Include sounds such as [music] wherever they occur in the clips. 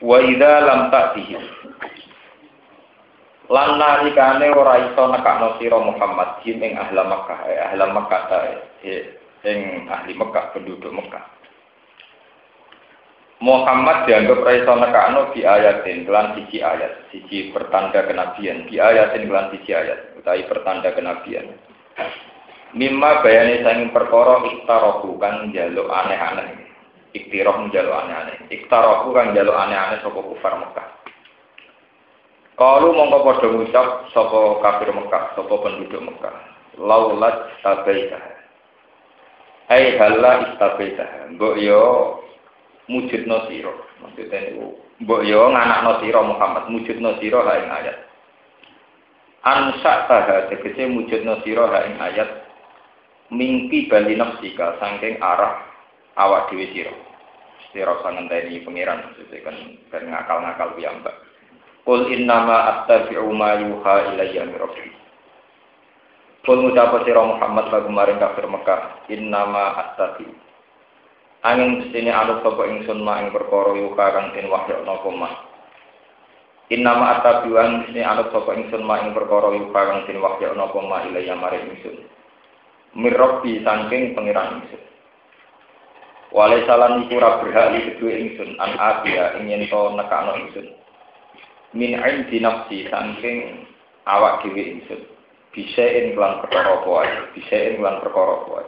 Wa idza lam ta'tihim. Lan nalikane ora iso nekakno sira Muhammad jin ing ahli Makkah eh, ahli Makkah ta ing ahli Makkah penduduk Makkah. Muhammad dianggap ora iso nekakno di ayatin kelan siji ayat siji pertanda kenabian di ayatin kelan siji ayat utawi pertanda kenabian. Mimma bayane sanging perkara iktarohu kan njaluk aneh-aneh iktiroh njaluk aneh-aneh. Iktarohu kang njaluk aneh-aneh sapa kufar Mekah. Kalu mongko padha ngucap sapa kafir Mekah, sapa penduduk Mekah. Laulat tabaita. Ai halla istabaita. Mbok yo mujudno sira. Maksudnya niku mbok yo nganakno sira Muhammad, mujudno sira ha ayat. Ansa taha tegese mujudno sira ha ing ayat mingki bali nafsika saking arah awak dhewe sira. Sira sang ngenteni pangeran maksudnya kan kan ngakal-ngakal piyambak. Qul innama attabi'u ma yuha ilayya min rabbi. Qul ngucap sira Muhammad lagu maring kafir Mekah, innama attabi'u. Angin sini anut sapa ingsun ma ing perkara yuha kang den wahyu napa ma. Innama attabi'u sini anut sapa ingsun ma ing perkara yuha kang den wahyu napa ma ilayya maring ingsun. Mir rabbi saking pangeran. Wale salan iku ora berhak li ingsun an abiya ing yen to nekakno ingsun. Min indi nafsi saking awak dhewe ingsun. Bisa ing lan perkara apa wae, bisa ing lan perkara apa.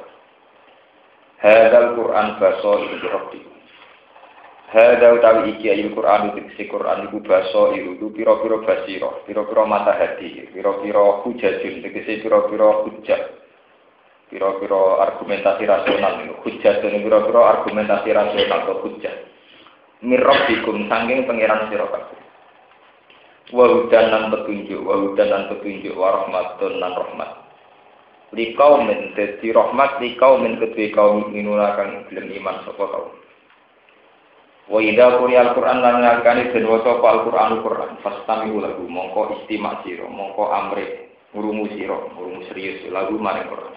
Hadal Quran baso iku rabbi. Hada utawi iki ayat Quran itu si Quran iku baso itu pira-pira basira, pira-pira mata hati, pira-pira hujajun, tegese pira-pira hujah piro-piro argumentasi rasional ini. Hujat dan piro-piro argumentasi rasional atau hujat? Mirrob dikum sangking pangeran sira kabeh. Wahudan lan petunjuk wahudan lan petunjuk warahmatun lan rahmat. Li kaumin dadi rahmat li kaumin kedue kaum minuna kang gelem iman sapa kaum. Wa idza quriya al-qur'an lan ngakani den waca al-qur'an fastami lagu mongko istimak sira mongko amre ngurungu sira ngurungu serius lagu maring Qur'an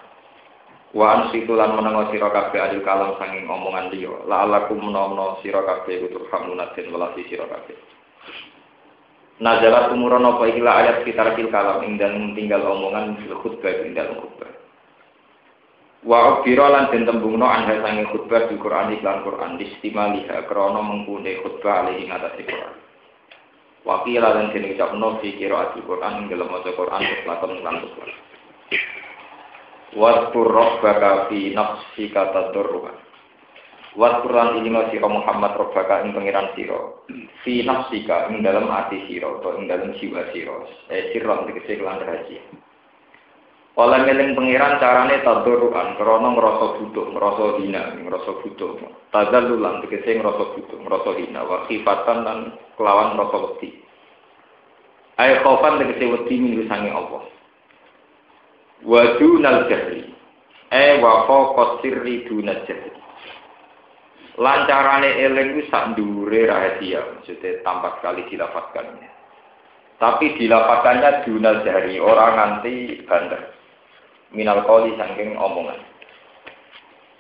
Wa ansitu lan menengo sira kabeh adil kalam sanging omongan liya. La alakum menawa sira kabeh kutur hamunatin welasi sira kabeh. Nazalat umuran apa ikilah ayat sekitar kil kalam ing dalem tinggal omongan fil khutbah ing dalem khutbah. Wa ubira lan den tembungno anha sanging khutbah di Quran iklan Quran istimaliha krana mengkune khutbah alih ing atas Quran. Wakila lan den ucapno fi qiraat Quran ing dalem maca Quran lakon lan Waskur robbaka fi nafsika tadurruha. Waskur lan ilima sira Muhammad robbaka ing pangeran sira. Fi nafsika ing dalam ati sira atau ing dalam jiwa sira. Eh sirron tegese kelan rahasia. Oleh meling pangeran carane tadurruhan krana ngrasa butuh, ngrasa hina, ngrasa butuh. Tazallulan tegese ngrasa butuh, ngrasa hina wa khifatan lan kelawan ngrasa wedi. Ayo khaufan tegese wedi minggu sange Allah wa dunal jahri. E wa fawqa sirri dunal jahri. Lancarane eling ku sak ndure rahasia maksudnya tampak sekali dilafatkan. Tapi dilafatkannya dunal jahri orang nganti bandar. Minal koli saking omongan.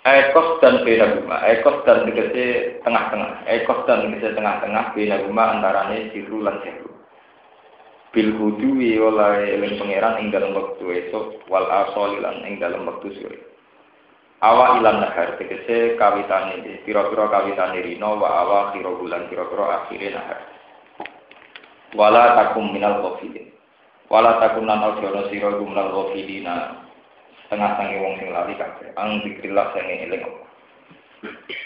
Ekos dan beda rumah, ekos dan tegese tengah-tengah, ekos dan tegese tengah-tengah beda rumah lan siru bil hudui oleh eling pangeran ing dalam waktu esok wal asoli lan ing dalam waktu sore. Awa ilan nahar tegese kawitane pira-pira kawitane rino wa awa kira bulan pira-pira akhire nahar. Wala takum minal ghafilin. Wala takum lan ojo sira minal ghafilina. Tengah-tengah wong sing lali kabeh. Ang dikrillah sing eling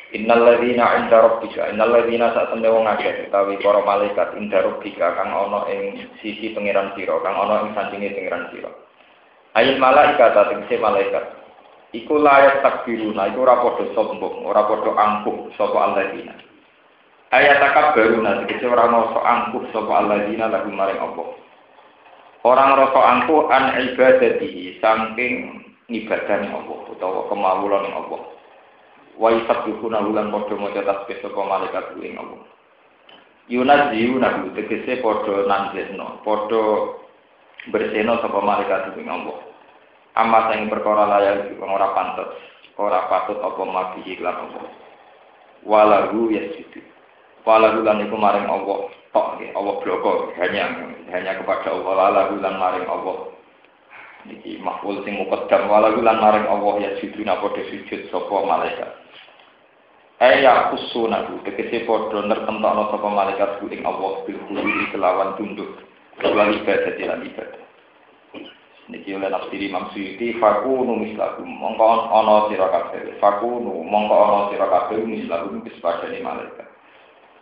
Innal ladzina 'inda rabbika innal ladzina sak temne wong akeh utawi para malaikat inda rabbika kang ana ing sisi pangeran sira kang ana ing sandinge pangeran sira. Ayat malaikat tegese malaikat. Iku layak takbiruna iku ora padha sombong, ora padha angkuh sapa alladzina. Ayat takab baru nanti kita orang rasa angkuh sopa alladzina lagu maring Allah. Orang rasa angkuh an ibadatihi saking ibadahnya Allah utawa kemawulan Allah. Wa yusabbihuna ulan padha maca tasbih sapa malaikat ing Allah. Yunaziu nahu tegese padha nanjesno, padha berseno sapa malaikat ing Allah. Amat yang perkara layak ora pantes, ora patut apa mati iklan Allah. Walahu yasjudu. Walahu lan iku maring Allah tok Allah bloko hanya hanya kepada Allah walahu lan maring Allah. Niki makhluk sing muqaddam walahu lan maring Allah ya sujudna padha sujud sapa malaikat. Aya kusuna ku tegese padha nertentokno sapa malaikat ku ing Allah bil khuluwi kelawan tunduk wal ibadah lan ibadah. Niki oleh nafsiri Imam Suyuti fakunu mislakum mongko ana sira kabeh fakunu mongko ana sira kabeh mislakum wis malaikat.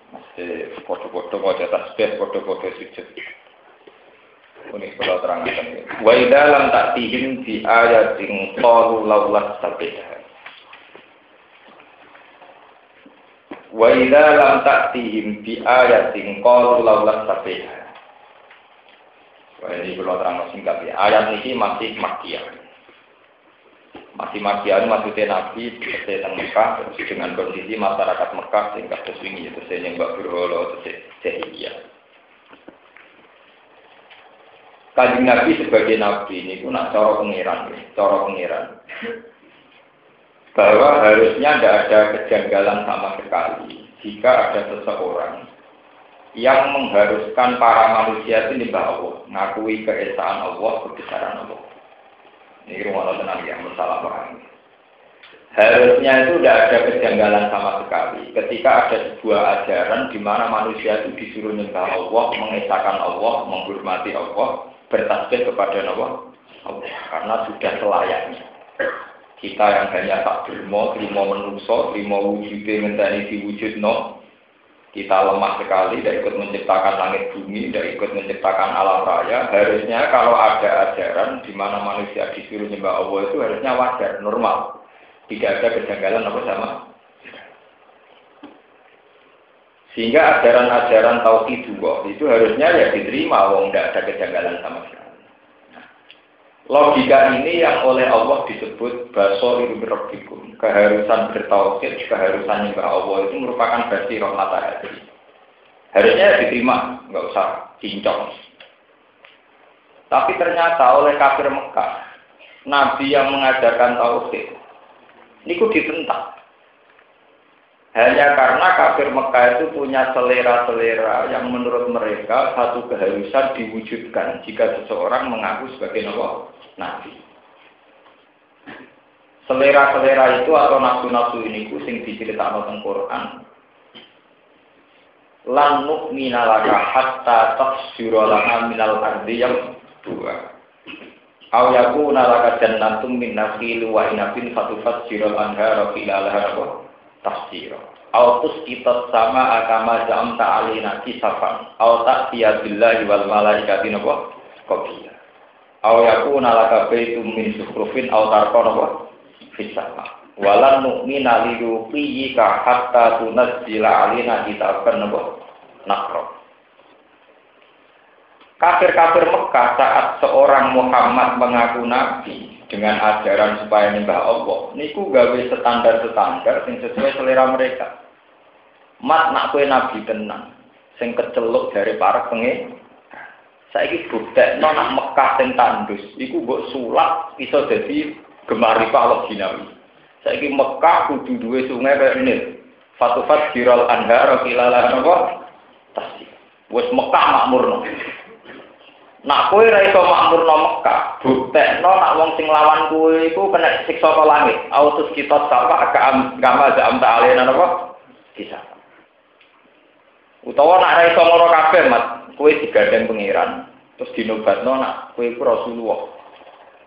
Mesti foto-foto wajah tasbih, foto-foto sujud. Ini kalau terangkan. Wa dalam taktihim di ayat yang qalu laulat sabiha. Wa dalam taktihim di ayat yang qalu laulat sabiha. Wah ini kalau terang singkat ya. Ayat ini masih makian masih makian maksudnya Nabi tentang Mekah terus dengan kondisi masyarakat Mekah terus ini itu saya nyembah berholo terus jahiliyah. Kajian Nabi sebagai Nabi ini pun cara pengiran, cara pengiran. Bahwa harusnya tidak ada kejanggalan sama sekali jika ada seseorang yang mengharuskan para manusia itu nyembah Allah, ngakui keesaan Allah, kebesaran Allah. Ini rumah tenang yang bersalah paham. Harusnya itu tidak ada kejanggalan sama sekali. Ketika ada sebuah ajaran di mana manusia itu disuruh nyembah Allah, mengesahkan Allah, menghormati Allah, bertasbih kepada Allah, Allah. Karena sudah selayaknya. Kita yang hanya tak terima, terima menungso, terima wujudnya, mentani diwujud no, kita lemah sekali, tidak ikut menciptakan langit bumi, tidak ikut menciptakan alam raya. Harusnya kalau ada ajaran di mana manusia disuruh nyembah Allah itu harusnya wajar, normal. Tidak ada kejanggalan apa sama. Sehingga ajaran-ajaran tauhid itu harusnya ya diterima, wong tidak ada kejanggalan sama sekali. Logika ini yang oleh Allah disebut basor rabbikum. Keharusan bertauhid, keharusan nyembah Allah itu merupakan roh mata hati. Harusnya diterima, nggak usah cincong. Tapi ternyata oleh kafir Mekah, Nabi yang mengajarkan tauhid, ini kok ditentang. Hanya karena kafir Mekah itu punya selera-selera yang menurut mereka satu keharusan diwujudkan jika seseorang mengaku sebagai nabi. Selera-selera itu atau nafsu-nafsu ini sing diceritakan tentang Quran. Lan nu'mina laka hatta tafsira lana minal ardi yang dua. Aw yakuna laka jannatum min nakhil wa inabin fatufajjira al-anhara khilalaha tafsira. Aw tusqitat sama akama jam ta'alina kisafan. Aw ta'tiya billahi wal malaikati napa? Qabila. Aw yakuna laka baitum min sukhrufin aw tarqa napa? Fisama. Walan nu'mina liyuqiyika hatta tunazzila alina kitaban napa? Nakro. Kafir-kafir Mekah saat seorang Muhammad mengaku nabi dengan ajaran supaya nyembah Allah, niku gawe standar-standar yang sesuai selera mereka. Mat nak kue nabi tenang, sing keceluk dari para pengen Saiki buktekno nak Mekah sing tandus iku mbok sulap iso dadi gemari Allah jinawi. Saiki Mekah kudu duwe sungai kaya ini. Fatufat jiral anhar kilala napa? Tasi. Wis Mekah makmurno. Nak kowe ra iso makmurno Mekah, buktekno nak wong sing lawan kowe iku kena siksa ke langit. Autus kita sapa kama zam ta'alena napa? Kisah. Utawa nak ra iso ngono kabeh, Mat kue digandeng pangeran terus dinobatno nak kue ku Rasulullah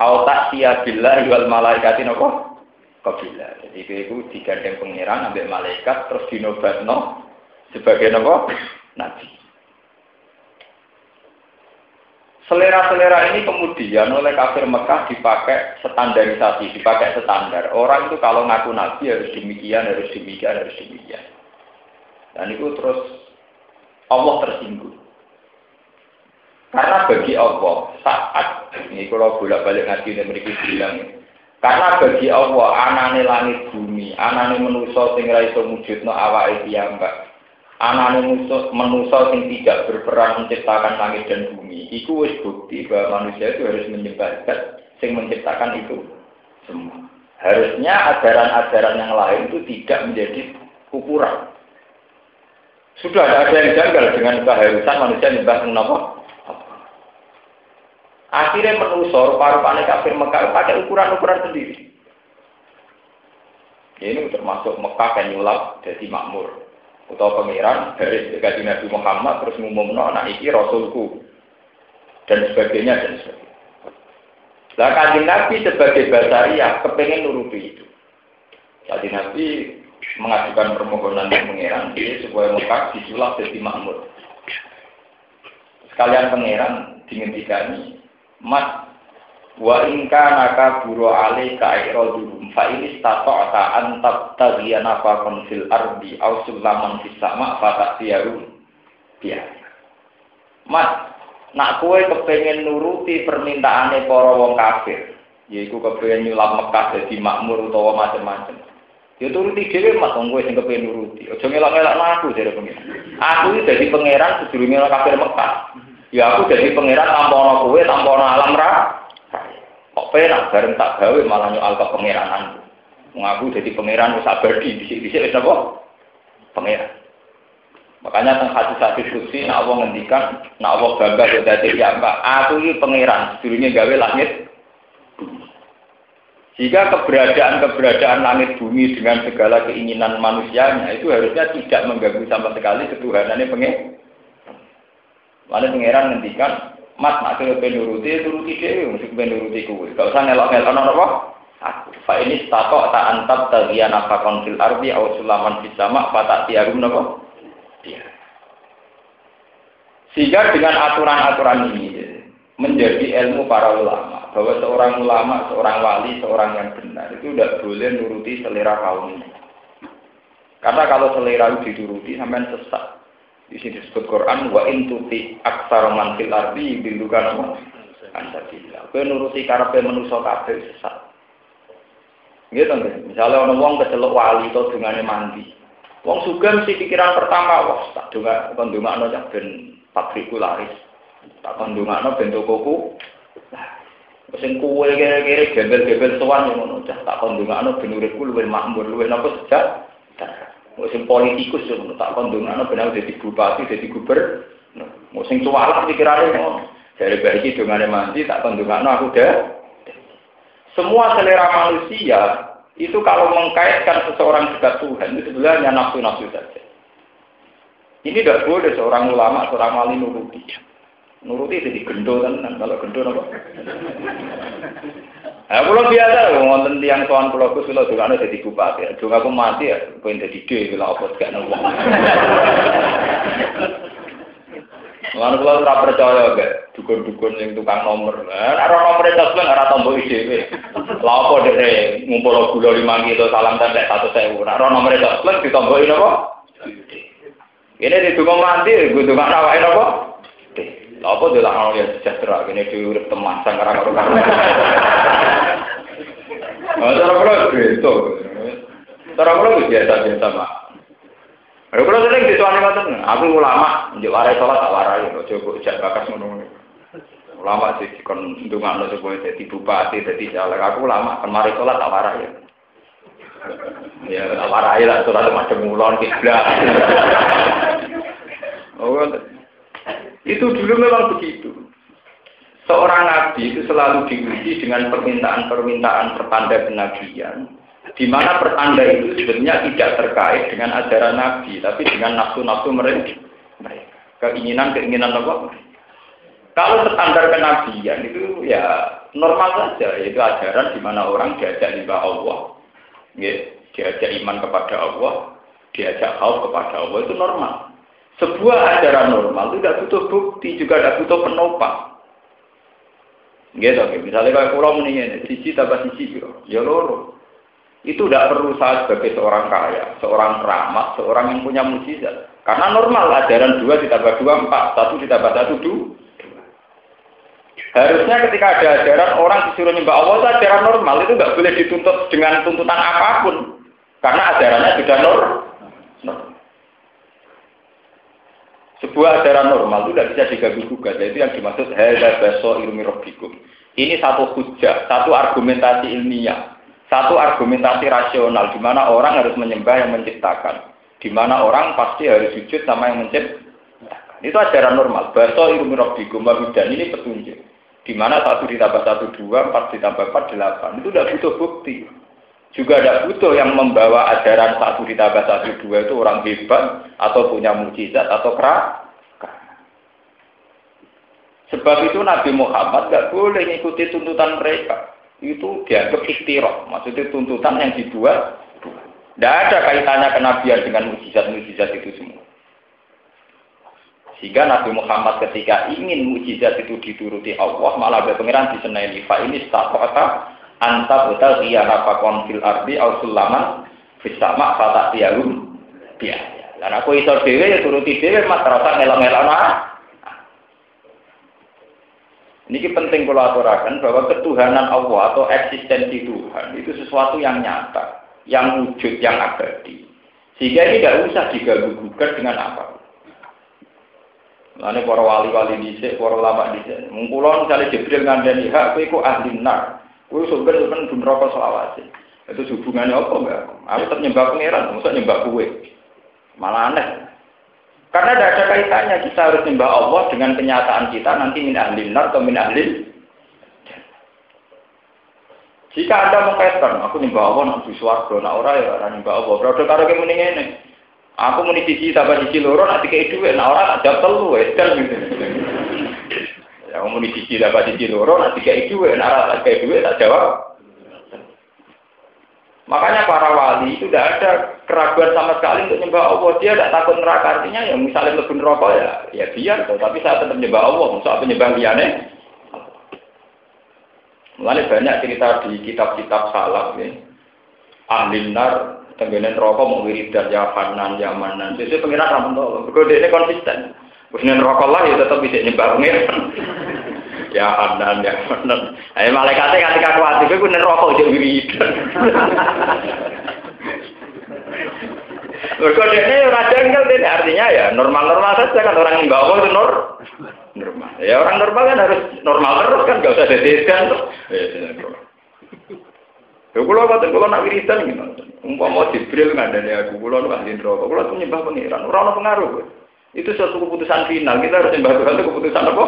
au siya billah wal malaikati napa kabila jadi kue ku digandeng pangeran ambek malaikat terus dinobatno sebagai napa nabi Selera-selera ini kemudian oleh kafir Mekah dipakai standarisasi, dipakai standar. Orang itu kalau ngaku nabi harus demikian, harus demikian, harus demikian. Dan itu terus Allah tersinggung. Karena bagi Allah saat ini kalau bolak balik ngaji dan mereka bilang karena bagi Allah anane langit bumi, anane manusa sing ra iso wujudno awake piyambak. Anane manusa sing tidak berperan menciptakan langit dan bumi. Iku wis bukti bahwa manusia itu harus menyembah sing menciptakan itu semua. Harusnya ajaran-ajaran yang lain itu tidak menjadi ukuran. Sudah ada yang janggal dengan keharusan manusia menyembah kenapa? Akhirnya menusor paru-paru kafir Mekah pakai ukuran-ukuran sendiri. Ini termasuk Mekah yang nyulap jadi makmur. Atau pangeran dari gaji Nabi Muhammad terus ngumumno anak iki rasulku dan sebagainya dan sebagainya. Lah kanjeng Nabi sebagai basariah kepengen nuruti itu. Jadi Nabi mengajukan permohonan ke pangeran dia supaya Mekah disulap jadi makmur. Sekalian pangeran dingentikani Mas wa inka naka buru ale ka irodum fa ini stato ta antab tagian apa konfil ardi au sulaman fis sama fa tak tiaru dia Mas nak kue kepengen nuruti permintaane para wong kafir yaiku kepengen nyulap Mekah dadi makmur utawa macam-macam Ya turuti dhewe mas wong kowe sing kepengen nuruti. Aja ngelak-ngelak aku jare pengen. Aku iki dadi pangeran sedurunge kafir Mekah. Ya aku jadi pangeran tanpa ono kowe, tanpa ono alam ra. Kok penak bareng tak gawe malah nyoal ke pangeranan. Mengaku jadi pangeran wis abadi dhisik-dhisik wis apa? Pangeran. Makanya tentang hadis-hadis kursi, nak Allah ngendikan, nak Allah bangga ya dadi mbak. Aku ini pangeran, dulunya gawe langit. Jika keberadaan-keberadaan langit bumi dengan segala keinginan manusianya itu harusnya tidak mengganggu sama sekali ketuhanannya pengen Mana pangeran ngendikan, Mas nak kira penuruti, turuti dewi, mesti penuruti kuwe. Gak usah ngelok-ngelok nono apa? Aku. Fa ini stato tak antab tagian apa konfil arbi aw sulaman fisama tak tiarum. Dia. Sehingga dengan aturan-aturan ini menjadi ilmu para ulama bahwa seorang ulama, seorang wali, seorang yang benar itu tidak boleh nuruti selera kaumnya. Karena kalau selera itu dituruti sampai sesat. Di sini disebut Quran wa intuti aksar man fil ardi bindukan apa? Ansabillah. Kowe nuruti karepe manusa kabeh sesat. Gitu nggih. Misalnya orang wong kecelok wali atau dungane mandi. Wong suka mesti pikiran pertama, wah tak dunga kon dungakno cak ben laris. Tak kon dungakno ben tokoku. Sing kuwe kere-kere gembel-gembel sowan ngono, cak tak kon dungakno ben uripku luwih makmur, luwih napa sejak. Musim politikus yo tak kondongane benar jadi bupati, jadi guber. Musim cualah pikirane ngono. Dari bayi dongane mandi tak kondongane aku dah. Semua selera manusia itu kalau mengkaitkan seseorang dekat Tuhan itu sebenarnya nafsu-nafsu saja. Ini tidak boleh seorang ulama, seorang wali nuruti. Nuruti jadi gendo kan, kalau gendo apa? Nah, kalau biasa, ngonten tiang tuan pulau kus, kalau juga ada jadi bupati, juga aku mati ya, pengen jadi D, kalau apa gak nopo. Lalu kalau tidak percaya, gak dukun-dukun yang tukang nomor, nah, nomor itu sebenarnya ada tombol IDW. Lalu dari ngumpul gula lima kilo salam tanda satu sewu, nah, nomor itu sebenarnya ditombolin apa? Ini di tukang mati, gue tukang nawain apa? Lah apa dia lah ya sejahtera kene dhewe urip teman sang karo karo. Ah [laughs] cara kula gitu. Cara kula biasa-biasa mak. Ayo kula sering dituani ngoten, aku ulama, njuk warai salat tak warai, ojo kok jak bakas ngono. Ulama sih kon ndongakno supaya dadi bupati, dadi caleg. Aku ulama, kemarin salat tak warai. Ya, tak warai lah, salat macam mulon kiblat. [laughs] Oh, itu dulu memang begitu. Seorang nabi itu selalu diuji dengan permintaan-permintaan pertanda kenabian, di mana pertanda itu sebenarnya tidak terkait dengan ajaran nabi, tapi dengan nafsu-nafsu mereka. Keinginan-keinginan apa? Kalau standar kenabian itu ya normal saja, yaitu ajaran di mana orang diajak lima Allah, diajak iman kepada Allah, diajak khauf kepada Allah itu normal. Sebuah ajaran normal itu tidak butuh bukti, juga tidak butuh penopang. Gitu, misalnya kalau pulau mendingan, sisi tambah sisi, ya loro. Itu tidak perlu saya sebagai seorang kaya, seorang ramah, seorang yang punya mujizat. Karena normal ajaran dua ditambah dua empat, satu ditambah satu dua. Harusnya ketika ada ajaran orang disuruh nyembah Allah itu ajaran normal itu nggak boleh dituntut dengan tuntutan apa pun karena ajarannya sudah normal. Sebuah ajaran normal itu tidak bisa diganggu gugat, itu yang dimaksud hadza baso ilmi rabbikum. Ini satu hujah, satu argumentasi ilmiah, satu argumentasi rasional di mana orang harus menyembah yang menciptakan, di mana orang pasti harus sujud sama yang menciptakan. Itu ajaran normal. Baso ilmi rabbikum dan ini petunjuk. Di mana satu ditambah satu dua, empat ditambah empat delapan. Itu tidak butuh bukti. Juga tidak butuh yang membawa ajaran satu ditambah satu dua itu orang hebat atau punya mujizat atau kerak. Sebab itu Nabi Muhammad nggak boleh mengikuti tuntutan mereka. Itu dianggap ikhtirah. Maksudnya tuntutan yang dibuat. Tidak ada kaitannya kenabian dengan mujizat-mujizat itu semua. Sehingga Nabi Muhammad ketika ingin mujizat itu dituruti Allah, malah berpengiran di senai fa ini stafata anta betal iya nafakon fil ardi au sulaman fisama fata tialum biaya. Dan aku iso dewe ya turuti dewe mas terasa ngelang-ngelang Ini penting kalau aturakan bahwa ketuhanan Allah atau eksistensi Tuhan itu sesuatu yang nyata, yang wujud, yang abadi. Sehingga ini tidak usah diganggu gugat dengan apa. Lalu para wali-wali dhisik, para ulama dhisik. Mungkulon misalnya Jibril ngandani hak kowe iku ahli nar. Kowe sebenarnya ben bun rokok selawase. Itu hubungannya apa enggak? Aku tetap nyembah pangeran, masa nyembah kowe. Malah aneh. Karena tidak ada kaitannya kita harus nyembah Allah dengan kenyataan kita nanti min ahli nar atau min ahli jika Anda mengkaitkan, aku nyembah Allah nanti suarga, nah orang ya orang nyembah Allah. Berarti kalau kayak ini Aku muni siji tambah siji loro nanti kayak duit, nah orang tak telu, edan gitu. Ya muni siji tambah siji loro nanti kayak duit, nah kayak duit tak jawab. Makanya para wali itu tidak ada keraguan sama sekali untuk nyembah Allah. Dia tidak takut neraka artinya ya misalnya lebih neraka ya, ya biar. Tapi saya tetap nyembah Allah. Maksud apa nyembah liane? Mulanya banyak cerita di kitab-kitab salaf nih. Ahli nar tenggene rokok mau wiridan ya Hanan ya Manan. Jadi pengiran ramen tuh, berkode ini konsisten. Kemudian rokok lah ya tetap bisa nyembah pengiran. ya Hanan ya Manan. Ayo malaikatnya ketika kuat itu gue rokok jadi wiridan. Berkode ini raja enggak ini artinya ya normal-normal saja kan orang yang bawa itu nor normal. Ya orang normal kan harus normal terus kan gak usah dedeskan tuh. Ya, Ya kula boten kula nak wiridan gimana? Umpama Jibril ngandani aku, kula nu ahli neraka, kula tuh nyembah pangeran, ora ono pengaruh. Itu suatu keputusan final. Kita harus nyembah itu keputusan apa?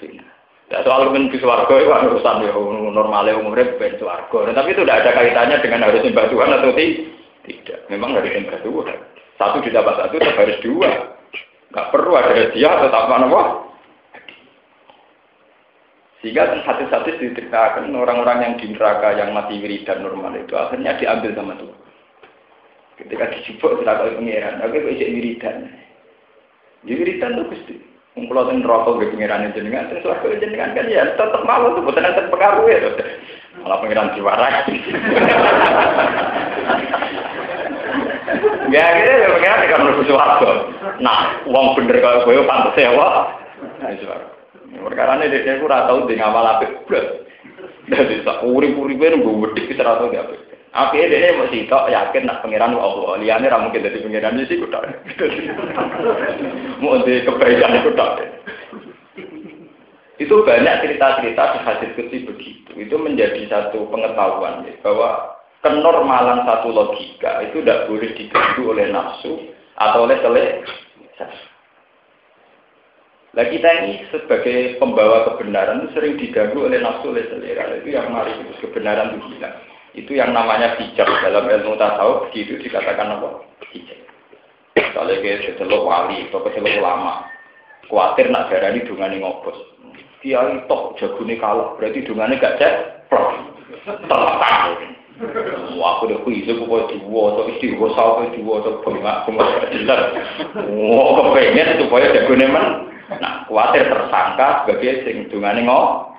Final. Ya soal men di swarga itu kan urusan ya normalnya umumnya ben swarga. Tapi itu tidak ada kaitannya dengan harus nyembah Tuhan atau tidak. Memang harus nyembah Tuhan. Satu ditambah satu tetap harus dua. Gak perlu ada dia atau apa apa. Sehingga hadis-hadis diceritakan orang-orang yang di neraka yang mati wiridan normal itu akhirnya diambil sama Tuhan. Ketika dijubuk kali pengiran, oke kok wiridan. Ya, wiridan tuh gusti. Ngumpul ten neraka ke pengiran jenengan, terus suatu jenengan kan ya tetap malu tuh, bukan ada pengaruh ya. Malah pengiran diwarai. Ya gitu ya pengiran kan harus suatu. Nah, uang bener kalau gue pantas sewa. Nah, suara. Perkara ini dia aku tahu di ngamal apik berat. Jadi tak urip-uripe nunggu wedik kita ora tau. Api dia mau sitok yakin nak pangeran Allah. Liane mungkin dadi pangeran sih kudu. Mau di kebaikan itu tak. Itu banyak cerita-cerita di hadis kecil begitu. Itu menjadi satu pengetahuan ya, bahwa kenormalan satu logika itu tidak boleh diganggu oleh nafsu atau oleh selesai. Nah kita ini sebagai pembawa kebenaran sering diganggu oleh nafsu oleh selera. Itu yang mari kebenaran itu hilang. Itu yang namanya bijak dalam ilmu tasawuf begitu dikatakan apa? Bijak. Kalau kita seteluk wali atau seteluk ulama, khawatir nak darah ini dungane ngobos. Dia itu jagune kalah, berarti dungane gak cek, terletak. Wah, aku udah kuis, aku mau dua, atau istri gue sawah, dua, atau bengak, bengak, jelas. Wah, kepengen supaya jagune man, Nah, khawatir tersangka sebagai sing dungane ngok.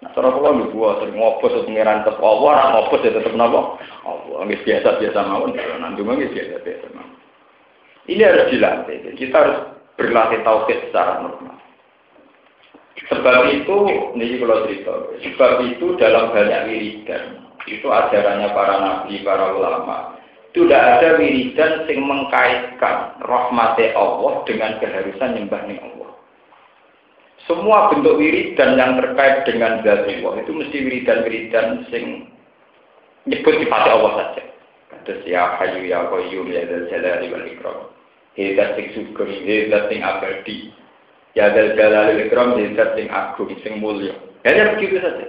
Nah, cara kula lho gua sering ngopos pengiran tetep Allah, ora ngopos ya tetep napa? Allah nggih biasa-biasa mawon, donga nggih biasa-biasa mawon. Ini harus dilatih. Kita harus berlatih tauhid secara normal. Sebab itu, ini kalau cerita, sebab itu dalam banyak wiridan, itu ajarannya para nabi, para ulama, itu tidak ada wiridan yang mengkaitkan rahmati Allah dengan keharusan nyembah Allah. Semua bentuk wiridan yang terkait dengan zat Allah itu mesti wiridan-wiridan sing nyebut sifat Allah saja. Terus ya hayu ya qayyum ya dzal jalali wal ikram. Hedat sing syukur, hedat sing abadi. Ya dzal jalali wal ikram, hedat sing agung, sing mulya. Hanya begitu saja.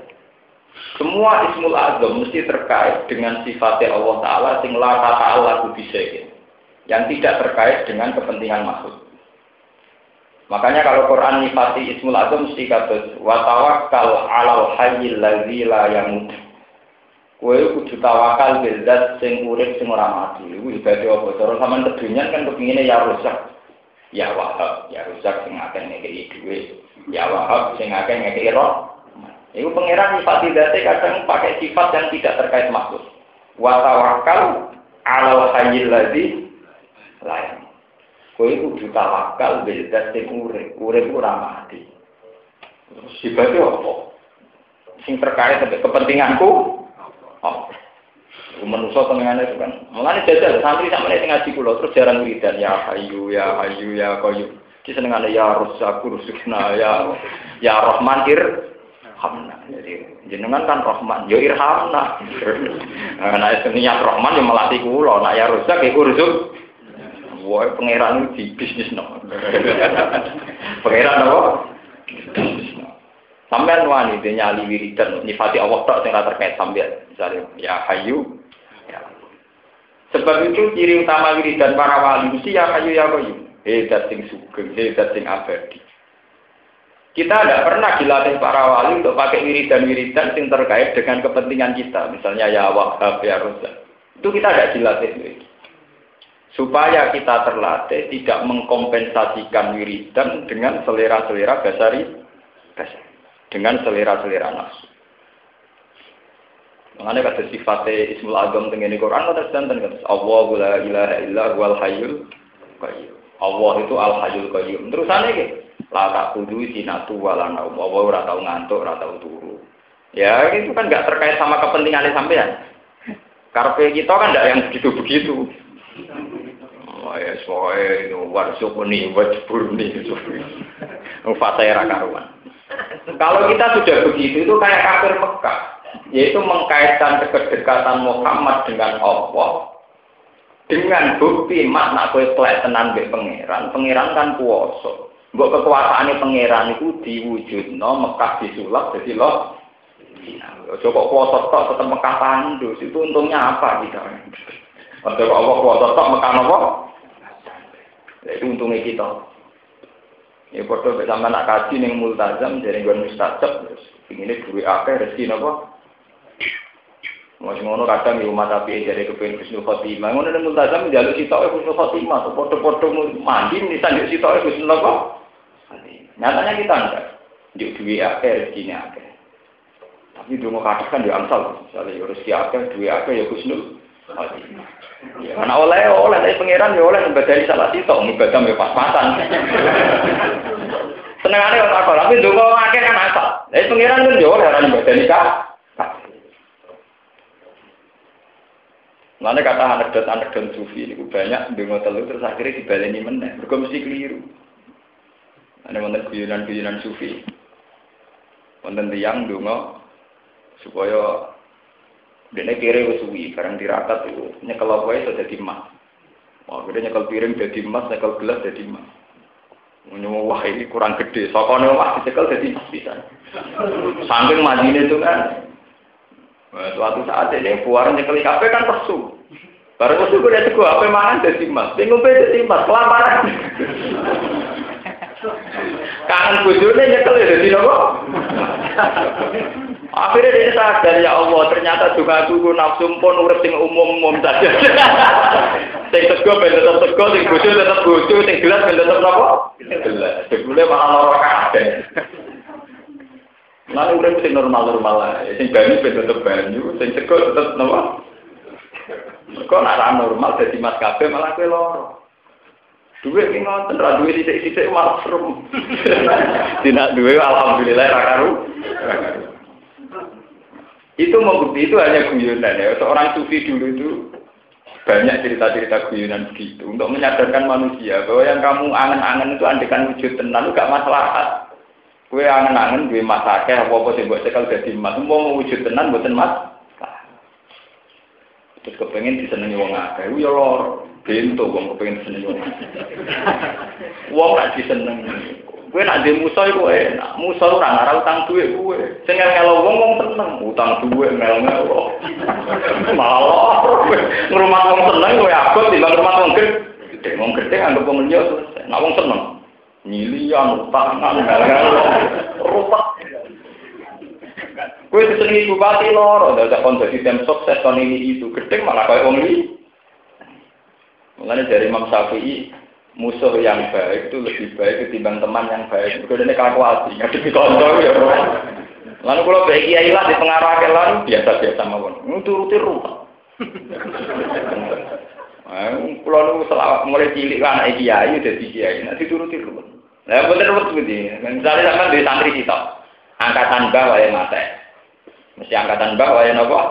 Semua ismul azam mesti terkait dengan sifatnya Allah Ta'ala sing la ta'ala bisa yang tidak terkait dengan kepentingan makhluk. Makanya kalau Quran nifati Ismul Azam mesti kata wa tawakkal 'alal hayyil ladzi la yamut. Kowe kudu tawakal bil zat sing urip sing ora mati. Iku ibadah apa? Cara sampean kedunyan kan kepingine ya rusak. Ya wahab, ya rusak sing akeh ngekeki dhuwit. Ya wahab sing akeh ngekeki roh. Iku pangeran nifati zate kadang pakai sifat yang tidak terkait makhluk. Wa tawakkal 'alal hayyil ladzi la yamut. Kowe kudu tawakal beda sing urip, urip ora mati. Sifate apa? Sing terkait dengan kepentinganku. Oh. Menusuk tengahnya itu kan. Mulane jajal santri sama nek ngaji kula terus jarang wiridan ya hayu ya hayu ya qayyum. Ki senengane ya rusaku rusukna ya ya rahman ir hamna. Jadi jenengan kan rahman, yo ya irhamna. [laughs] Nah, nek niat rahman yo melatih kula, nek ya rusak ya urusuk Wah, pangeran di bisnis no. pangeran apa? Bisnis no. Sampai dia nyali wiridan, nyifati Allah tak sing terkait sambil misalnya ya hayu. Ya. Sebab itu ciri utama wiridan para wali mesti ya hayu ya hayu. Hedat sing sugeng, hedat sing abadi. Kita tidak pernah dilatih para wali untuk pakai wiridan-wiridan yang terkait dengan kepentingan kita. Misalnya ya wahab, ya rozak. Itu kita tidak dilatih supaya kita terlatih tidak mengkompensasikan wiridan dengan selera-selera basari dengan selera-selera nafsu. Mengenai kata sifatnya Ismul Agam dengan Quran kata sedang kata Allah la ilaha illa wal qayyum. Allah itu al hayyul qayyum. Terusannya gitu. La tak kudu sinatu wala naum. Allah ora tau ngantuk, ora tau turu. Ya itu kan nggak terkait sama kepentingan sampean. Karpe kita kan tidak yang begitu-begitu. Oh ya, soalnya itu warsuk ini, wajbur ini, fase era karuan. Kalau kita sudah begitu, itu kayak kafir Mekah, yaitu mengkaitkan kedekatan Muhammad dengan Allah dengan bukti makna kue tenan be pangeran, pangeran kan kuoso. Kekuasaan pangeran itu diwujud no Mekah disulap jadi loh. Coba kuoso tok tetap Mekah tandus itu untungnya apa kita? Waktu Allah kuoso tok Mekah itu untungnya kita. Ya foto bersama nak kaji neng multazam dari gue mustajab, ini duit akeh rezeki nopo. Masih ngono kadang di rumah tapi jadi kepengen Husnul Khotimah. Ngono neng multazam jalur kita Husnul Khotimah, foto-foto mandi nih tanduk kita Husnul nopo. Nyatanya kita enggak. Di duit akeh rezeki akeh. Tapi dulu kadang kan di angsal, misalnya ya rezeki akeh, duit akeh ya Husnul Khotimah. Ya, karena oleh oleh dari pangeran ya oleh dari salah sitok ibadah ya pas-pasan. Senengane ora apa, tapi ndonga akeh kan asal. Dari pangeran kan yo oleh ora ibadani kah. Mana kata anekdot-anekdot sufi ini banyak ndonga telu terus akhirnya dibaleni meneh. Mergo mesti keliru. Ada wonten guyonan-guyonan sufi. Wonten tiyang ndonga supaya Dene kiri wis suwi, barang dirakat itu nyekel apa itu jadi emas. Wah, gede nyekel piring jadi emas, nyekel gelas jadi emas. Menyowo wah ini kurang gede, sokone wah dicekel jadi emas bisa. Saking majine itu kan. Nah, suatu saat ini puaran nyekel kafe kan pesu. Baru pesu gue lihat gue apa mangan jadi emas, bingung jadi emas, kelaparan. Kangen bujurnya nyekel ya jadi nopo. Akhirnya dia sadar ya Allah, ternyata juga aku nafsu pun urip sing umum-umum saja. [laughs] sing tego ben tetep tego, sing bojo tetep bojo, sing gelas ben tetep napa? Gelas. Jebule malah lara kabeh. Nah, udah mesti normal-normal lah. Sing banyu ben tetep banyu, sing sego tetep napa? Kok nak normal jadi mas kafe malah kowe loro. Duit ini ngonten, ra duit titik-titik malah serem. [laughs] Tidak duit, alhamdulillah ra karu. Itu membukti itu hanya guyonan ya. Seorang sufi dulu itu banyak cerita-cerita guyonan begitu untuk menyadarkan manusia bahwa yang kamu angen-angen itu andekan wujud tenan itu gak masalah. Kue angen-angen gue masake apa-apa sih buat cekal jadi mas. Mau wujud tenan buatan mas. Terus kepengen disenangi wong akeh. Ya lor, bento wong kepengen disenangi wong. Wong gak disenengi. Kue nak di musa itu enak. Musa ora ngarang utang duit kue. Sing ngelo wong wong seneng. Utang ngel ngelo. [laughs] Malah ngrumat wong seneng kue abot timbang rumah wong gede. Wong gede anggap wong liya selesai. Nak wong seneng. Nyilian utangan ngelo. Rupak. Kue disenengi bupati loro, dadak kon dadi tim sukses kon ini itu gede malah kaya wong liya. Mulane dari Imam Syafi'i musuh yang baik itu lebih baik ketimbang teman yang baik. Mereka ini kalkulasi, ngadepi konco ya. Lalu kalau baik kiai lah di pengarah kelan biasa-biasa mawon. Nuturuti rupa. Kalau nu mulai cilik kan anak kiai udah di kiai, nanti turuti rupa. Nah, bener betul begini. Misalnya sama di santri kita, angkatan bawah yang mati. Mesti angkatan bawah yang apa?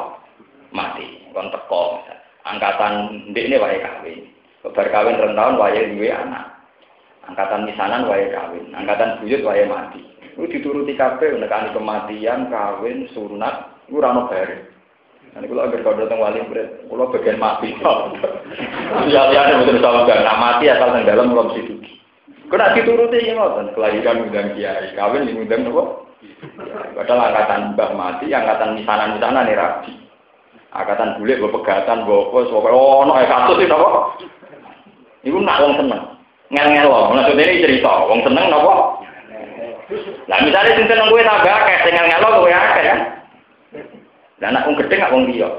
Mati. Kon teko. Angkatan ini wae kawin. Kebar kawin rong tahun waya duwe anak. Angkatan misanan waya kawin, angkatan buyut waya mati. Itu dituruti kabeh nekani kematian, kawin, sunat, itu ora ono bare. Nanti kalau agar kau datang wali berat, kalau bagian mati. Ya ya ini betul sama gak, nah mati asal teng dalam belum situ. Kena dituruti ya ngoten, kelahiran undang kiai, kawin di undang nopo. Padahal angkatan mbah mati, angkatan misanan misanan nih rabi. Angkatan bule, gue pegatan, gue apa, oh no kasus itu nopo. Iku nak wong seneng. Ngel-ngel wong. Maksudnya ini cerita, wong seneng napa? Lah misalnya sing seneng kowe tambah akeh, sing ngel-ngel kowe akeh kan. Lah nak wong gedhe gak wong liya.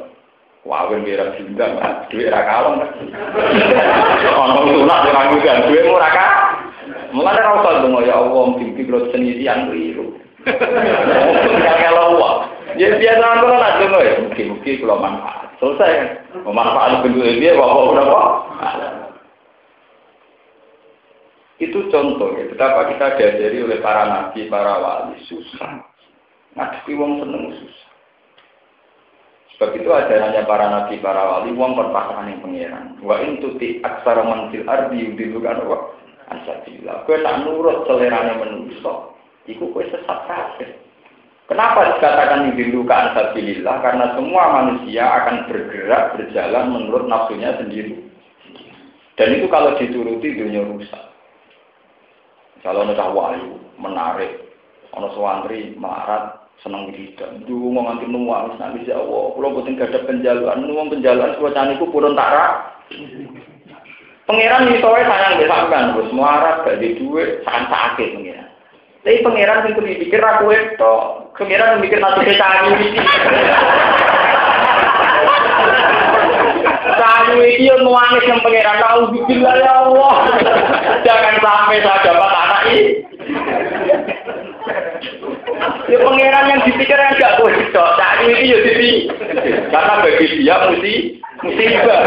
Wong biar juga, duit ra kalong kan. Ono sunat ora ngundang duit ora ka. Mulane ra usah dongo ya Allah mimpi kula seni yang keliru. Ngel-ngel wong. Ya biasa kalau nak dongo ya, mungkin-mungkin kula manfaat. Selesai. Memanfaat bentuk dia, bapak berapa? Itu contoh ya, betapa kita diajari oleh para nabi, para wali, susah. Ngadepi wong seneng susah. Sebab itu ajarannya para nabi, para wali, wong perpasangan yang pengiran. Wa intuti aksara manfil ardi yudilukan wa ansabila. Kue nak nurut selerane manusia, iku kue sesat kabeh. Kenapa dikatakan yudiluka ansabilillah? Karena semua manusia akan bergerak, berjalan menurut nafsunya sendiri. Dan itu kalau dituruti dunia rusak. Kalau ada wahyu menarik, ono suwantri marat seneng. Dulu mau nganti nuwang, nanti ya Allah, kalau buatin gak ada penjaluan, nuwang penjaluan, suasana itu purun tara. Pangeran ini soalnya sayang besakan, bos muarat gak di duit, sangat sakit pangeran. Tapi pangeran itu dipikir aku itu, pangeran mikir nanti kita ini. Kamu ini yang nuangis yang pangeran tahu bikin ya Allah. Jangan sampai saya dapat anak ini. Ya pangeran yang dipikir yang gak boleh dok. Saat ini ya jadi karena bagi dia mesti musibah.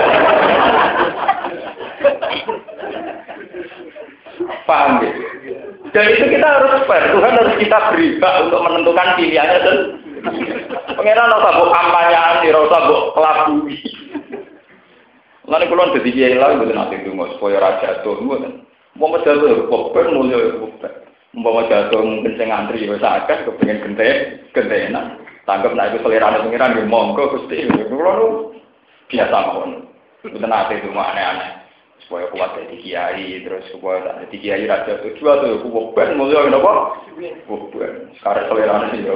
Paham ya? Dan itu kita harus fair. Tuhan harus kita beri untuk menentukan pilihannya dan Pangeran usah mbok kampanyaan, usah mbok kelabui. Lalu kulon jadi kiai lagi betul nanti tunggu supaya raja tuh mboten. Mau jatuh kok ben mulya kok. Umpama jatuh mungkin saya ngantri ya sakit kepengen gente gentenan. Tanggap nak itu selera pengiran di monggo gusti. Kulon biasa mawon. Betul nanti itu aneh-aneh. supaya kuat jadi kiai terus supaya tak jadi kiai raja tujuh atau kuat ben mulia kenapa kuat sekarang selera sih ya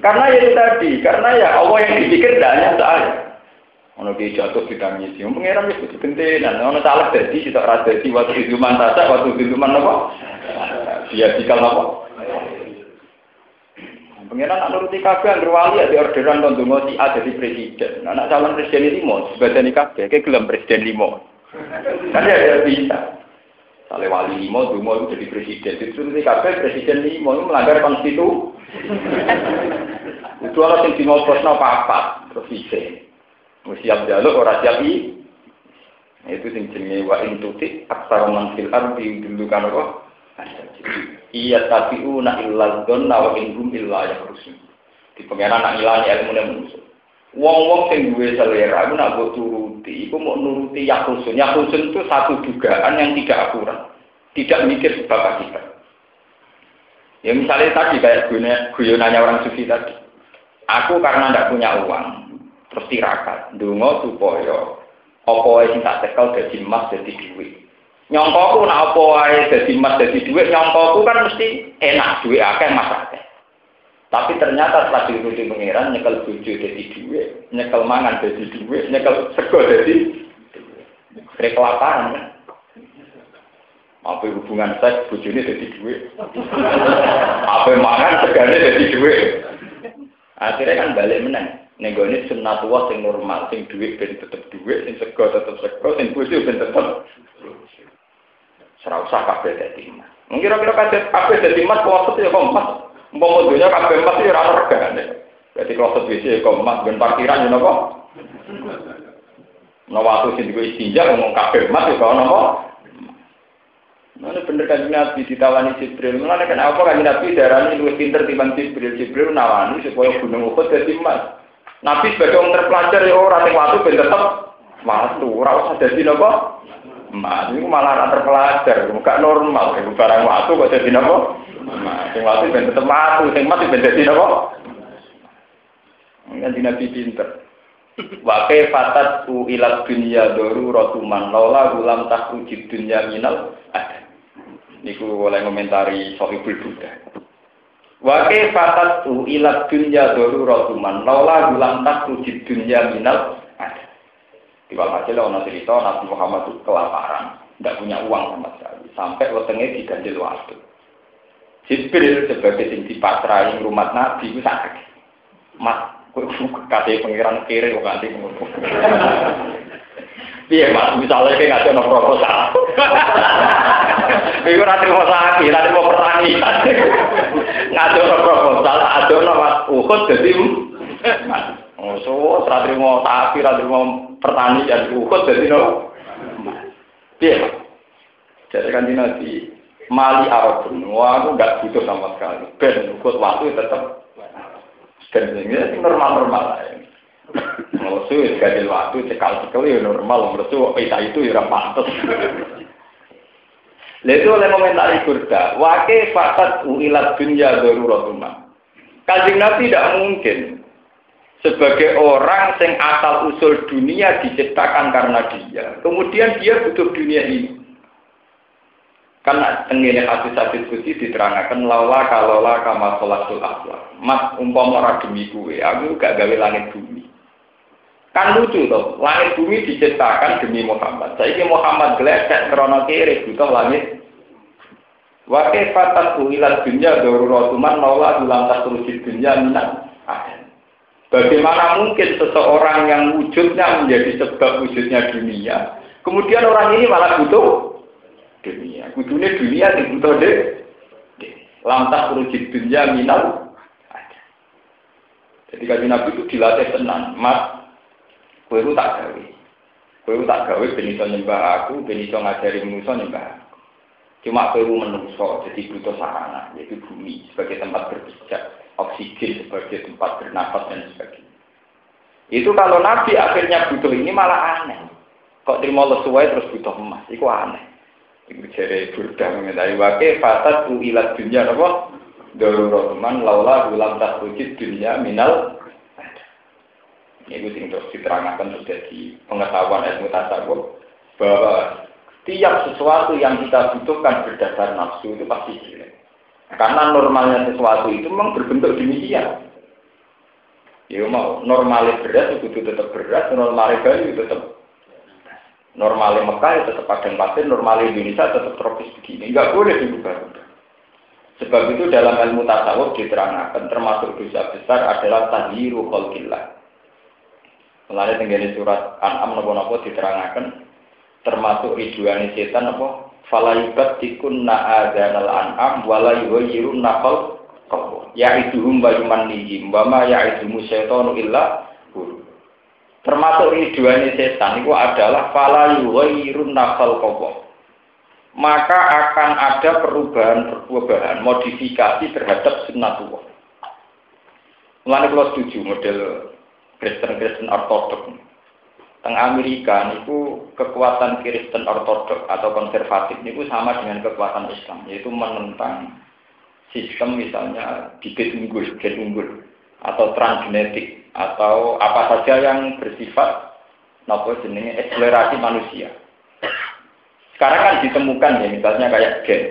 karena ya itu tadi karena ya Allah yang dipikir tidak hanya saya Ono ki jatuh kita ngisi, pengiran itu kudu gentenan. Ono salah jadi kita rada di waktu hidupan saja, waktu hidupan apa? Dia dikal apa? Pengiran nak nuruti kabeh anggere wali ada orderan kon donga si A jadi presiden. Anak calon presiden limo sebadani kabeh, kayak gelem presiden limo. Kan ya bisa. Sale wali limo, dungo itu jadi presiden. Itu nanti kabeh presiden limo itu melanggar konstitusi. itu orang yang dimopos no apa terus isi. Siap jaluk orang siap i. Itu sing jenenge wa intuti aksar man fil ardi dulu kan apa? Iya tapi una illa donna wa hum illa yakhrusun. Di pengenan nak ilani ilmu manusia. Wong-wong sing duwe selera iku nak mbok turuti, iku mau nuruti yakusun. Yakusun itu satu dugaan yang tidak akurat. Tidak mikir sebab kita. Ya misalnya tadi kayak guyonannya orang sufi tadi. Aku karena tidak punya uang, terus tirakat, dungo supaya apa wae sing tak tekel dadi emas dadi dhuwit. Nyongkoku nak apa wae dadi emas dadi dhuwit, nyongkoku kan mesti enak dhuwit akeh mas akeh. Tapi ternyata setelah diikuti pengiran nyekel bojo dadi dhuwit, nyekel mangan dadi dhuwit, nyekel sego dadi dhuwit. kelaparan kan. Apa hubungan seks bojone dadi dhuwit. Apa mangan segane dadi dhuwit. Akhirnya kan balik menang. Nenggone sunnatullah sing normal, sing duit ben tetep duit, sing sego tetep sego, sing bojo ben tetep Ora usah kabeh dadi emas. Kira-kira kabeh kabeh dadi emas kloset ya kok emas. Umpama dunya kabeh emas ya ora regane. Dadi kloset wis ya kok emas ben parkiran ya napa? Nah waktu sing digo istinja ngomong kabeh emas ya kok napa? Mana bener kan Nabi ditawani Jibril. Mana kenapa kan Nabi darahnya lebih pinter timbang Jibril. Jibril nawani supaya gunung Uhud jadi emas. Nabi sebagai orang terpelajar ya orang yang waktu ben tetep waktu, ora usah dadi napa? Mas, ini malah orang terpelajar, bukan normal, iku barang waktu kok dadi napa? Mas, sing waktu ben tetep waktu, sing mati ben dadi napa? Nganti Nabi pinter. Wa fatat u ilat dunya doru rotuman lola gulam takrujid dunya minal ada. Niku oleh komentari Sohibul Buddha. Wa kaifatat tu ila dunya daruratuman laula gulam wujud dunya minal ada. Di walhasil ono cerita Nabi Muhammad itu kelaparan, tidak punya uang sama sekali, sampai wetenge diganjil waktu. Jibril sebagai sing dipasrahi rumah Nabi itu sakit. Mas, kasih pengiran kiri kok ngono. Iya mas, misalnya kayak nggak ada proposal. Iku ora trimo sakit, ora trimo pertanian. Ngadono proposal, adono mas ukut dadi Oh, so, ora trimo sapi, ora trimo pertanian, ukut dadi no. Piye? Jadi kan nanti mali Arabun, wah aku nggak butuh sama sekali. Ben ukut waktu tetap dan ini normal-normal Melusu ya gadil waktu cekal cekal ya normal. Melusu pita itu ya pantas. Lalu oleh komentari kurda, wake fatat uilat dunya daruratuma. Kanjeng Nabi tidak mungkin sebagai orang yang asal usul dunia diciptakan karena dia. Kemudian dia butuh dunia ini. Karena tenggine hadis-hadis suci diterangkan lawa kalola kama sholatul akhlak. Mas umpama ora demi kue, aku gak gawe langit bumi. Kan lucu toh, langit bumi diciptakan demi Muhammad. Saya ini Muhammad geleset krono kiri butuh langit. Wakai fatat uilat dunia daruratuman nolah ulang terus dunia minat. Bagaimana mungkin seseorang yang wujudnya menjadi sebab wujudnya dunia, kemudian orang ini malah butuh dunia. Butuhnya dunia yang butuh deh. Lantas terus dunia minal. Jadi kajian Nabi itu dilatih tenang, mas Kue itu tak gawe. Kue itu tak gawe ben iso nyembah aku, ben iso ngajari manusia nyembah. Cuma kue itu menungso, jadi butuh sarana, yaitu bumi sebagai tempat berpijak, oksigen sebagai tempat bernafas dan sebagainya. Itu kalau Nabi akhirnya butuh ini malah aneh. Kok terima sesuai terus butuh emas, itu aneh. Ibu jere burda mengenai wakil fatat ilat dunia apa? Darurat laula gulam tak dunia minal ini sing terus diterangkan terus jadi pengetahuan ilmu tasawuf bahwa tiap sesuatu yang kita butuhkan berdasar nafsu itu pasti jelek. Karena normalnya sesuatu itu memang berbentuk demikian. Ya mau normalnya beras itu tetap beras, normalnya Bali itu tetap normalnya Mekah itu tetap padang pasir, normalnya Indonesia tetap tropis begini. Enggak boleh diubah-ubah. Sebab itu dalam ilmu tasawuf diterangkan termasuk dosa besar adalah tahyiru khalqillah Mulai tinggal surat An'am nopo-nopo diterangkan termasuk ridwani setan apa falayubat tikun na'adanal an'am wala yuhayyirun naqal qabu ya'iduhum wa yumannihim wa ma ya'idumu syaitanu illa termasuk riduannya setan itu adalah fala yuhayyirun naqal qabu maka akan ada perubahan-perubahan modifikasi terhadap sunnatullah. Mulane kalau setuju model Kristen-Kristen ortodok. Teng Amerika niku kekuatan Kristen ortodok atau konservatif niku sama dengan kekuatan Islam, yaitu menentang sistem misalnya bibit unggul, gen unggul, atau transgenetik, atau apa saja yang bersifat nopo jenenge eksplorasi manusia. Sekarang kan ditemukan ya, misalnya kayak gen.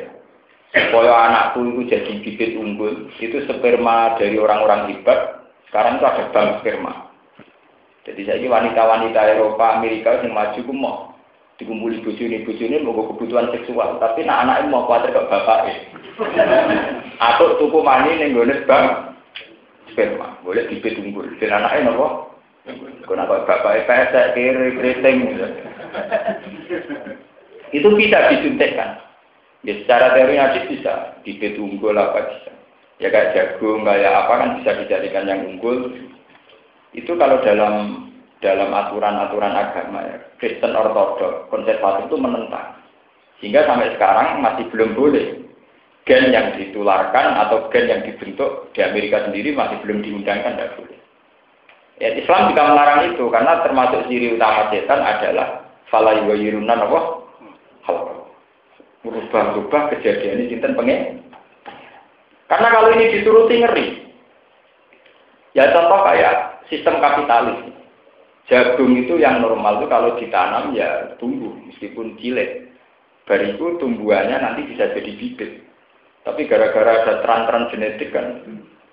Supaya anakku itu jadi bibit unggul, itu sperma dari orang-orang hebat, sekarang itu ada bank sperma. Jadi saya ini wanita-wanita Eropa, Amerika yang maju ku mau dikumpuli bujuni bujuni mau kebutuhan seksual, tapi nak anak mau khawatir ke bapak [laughs] Atau tuku mani nih gue bank sperma, boleh bibit unggul. Dan anaknya nopo, kenapa bapak pesek kiri keriting. Itu bisa disuntikkan. Ya secara teoritis bisa, bibit unggul apa bisa. Ya kayak jagung, kayak apa kan bisa dijadikan yang unggul. Itu kalau dalam dalam aturan-aturan agama ya, Kristen Ortodok, konservatif itu menentang. Sehingga sampai sekarang masih belum boleh gen yang ditularkan atau gen yang dibentuk di Amerika sendiri masih belum diundangkan, tidak boleh. Ya, Islam juga melarang itu karena termasuk ciri utama setan adalah fala yuwayirunan apa? hal Berubah-ubah kejadian ini cinta pengen. Karena kalau ini dituruti ngeri. Ya contoh kayak sistem kapitalis. Jagung itu yang normal itu kalau ditanam ya tumbuh meskipun cilik. Bariku tumbuhannya nanti bisa jadi bibit. Tapi gara-gara ada tran-tran genetik kan,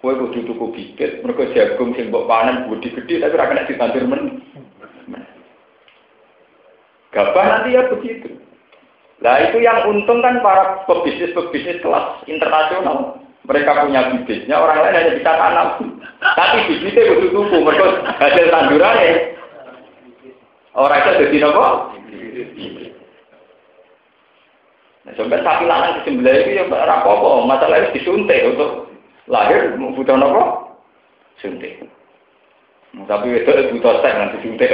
kue kudu tuku bibit, mereka jagung sing mbok panen budi gede tapi ora kena ditandur men. Gabah nanti ya begitu. Nah itu yang untung kan para pebisnis-pebisnis kelas internasional. Mereka punya bibitnya, orang lain hanya bisa tanam. Tapi bibitnya butuh tubuh, mereka hasil tanduran ya. Orang itu jadi apa? Nah, sampai sapi lanang disembelih itu ya rapopo, masalah itu disuntik untuk lahir butuh apa? Suntik. Tapi itu butuh seks nanti suntik.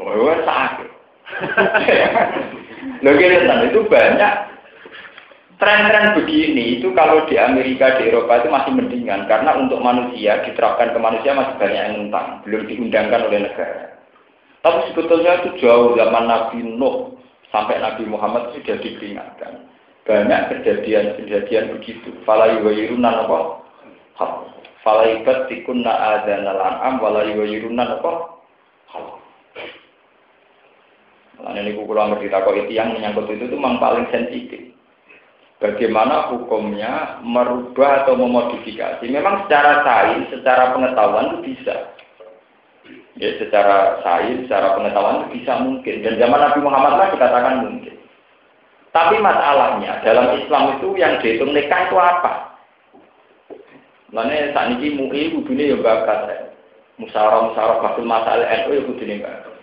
Oh, sakit. [laughs] Loh itu banyak tren-tren begini itu kalau di Amerika di Eropa itu masih mendingan karena untuk manusia diterapkan ke manusia masih banyak yang tentang belum diundangkan oleh negara. Tapi sebetulnya itu jauh zaman Nabi Nuh sampai Nabi Muhammad sudah diperingatkan. Banyak kejadian-kejadian begitu. Fala yuwayirunan apa? Fala ibat tikunna adzanal an'am wala yuwayirunan apa? Nah, ini takok itu yang menyangkut itu itu memang paling sensitif. Bagaimana hukumnya merubah atau memodifikasi? Memang secara sains, secara pengetahuan itu bisa. Ya, secara sains, secara pengetahuan itu bisa mungkin. Dan zaman Nabi Muhammad lah dikatakan mungkin. Tapi masalahnya dalam Islam itu yang dihitung nikah itu apa? Mana saat ini mui dunia ya bakat. Musyawarah musyawarah bakul masalah NU ya dunia bakat.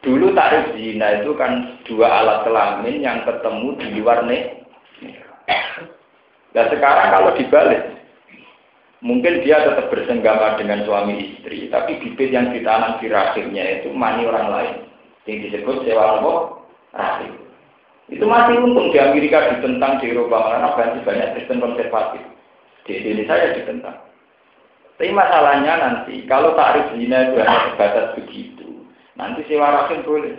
Dulu tarif zina itu kan dua alat kelamin yang ketemu di luar nih. Nah sekarang kalau dibalik, mungkin dia tetap bersenggama dengan suami istri, tapi bibit yang ditanam di rahimnya itu mani orang lain, yang disebut sewa apa? Rahim. Itu masih untung di Amerika ditentang di Eropa karena banyak banyak Kristen konservatif. Di Indonesia ya ditentang. Tapi masalahnya nanti kalau tarif zina itu hanya sebatas begitu, Nanti si warasin boleh.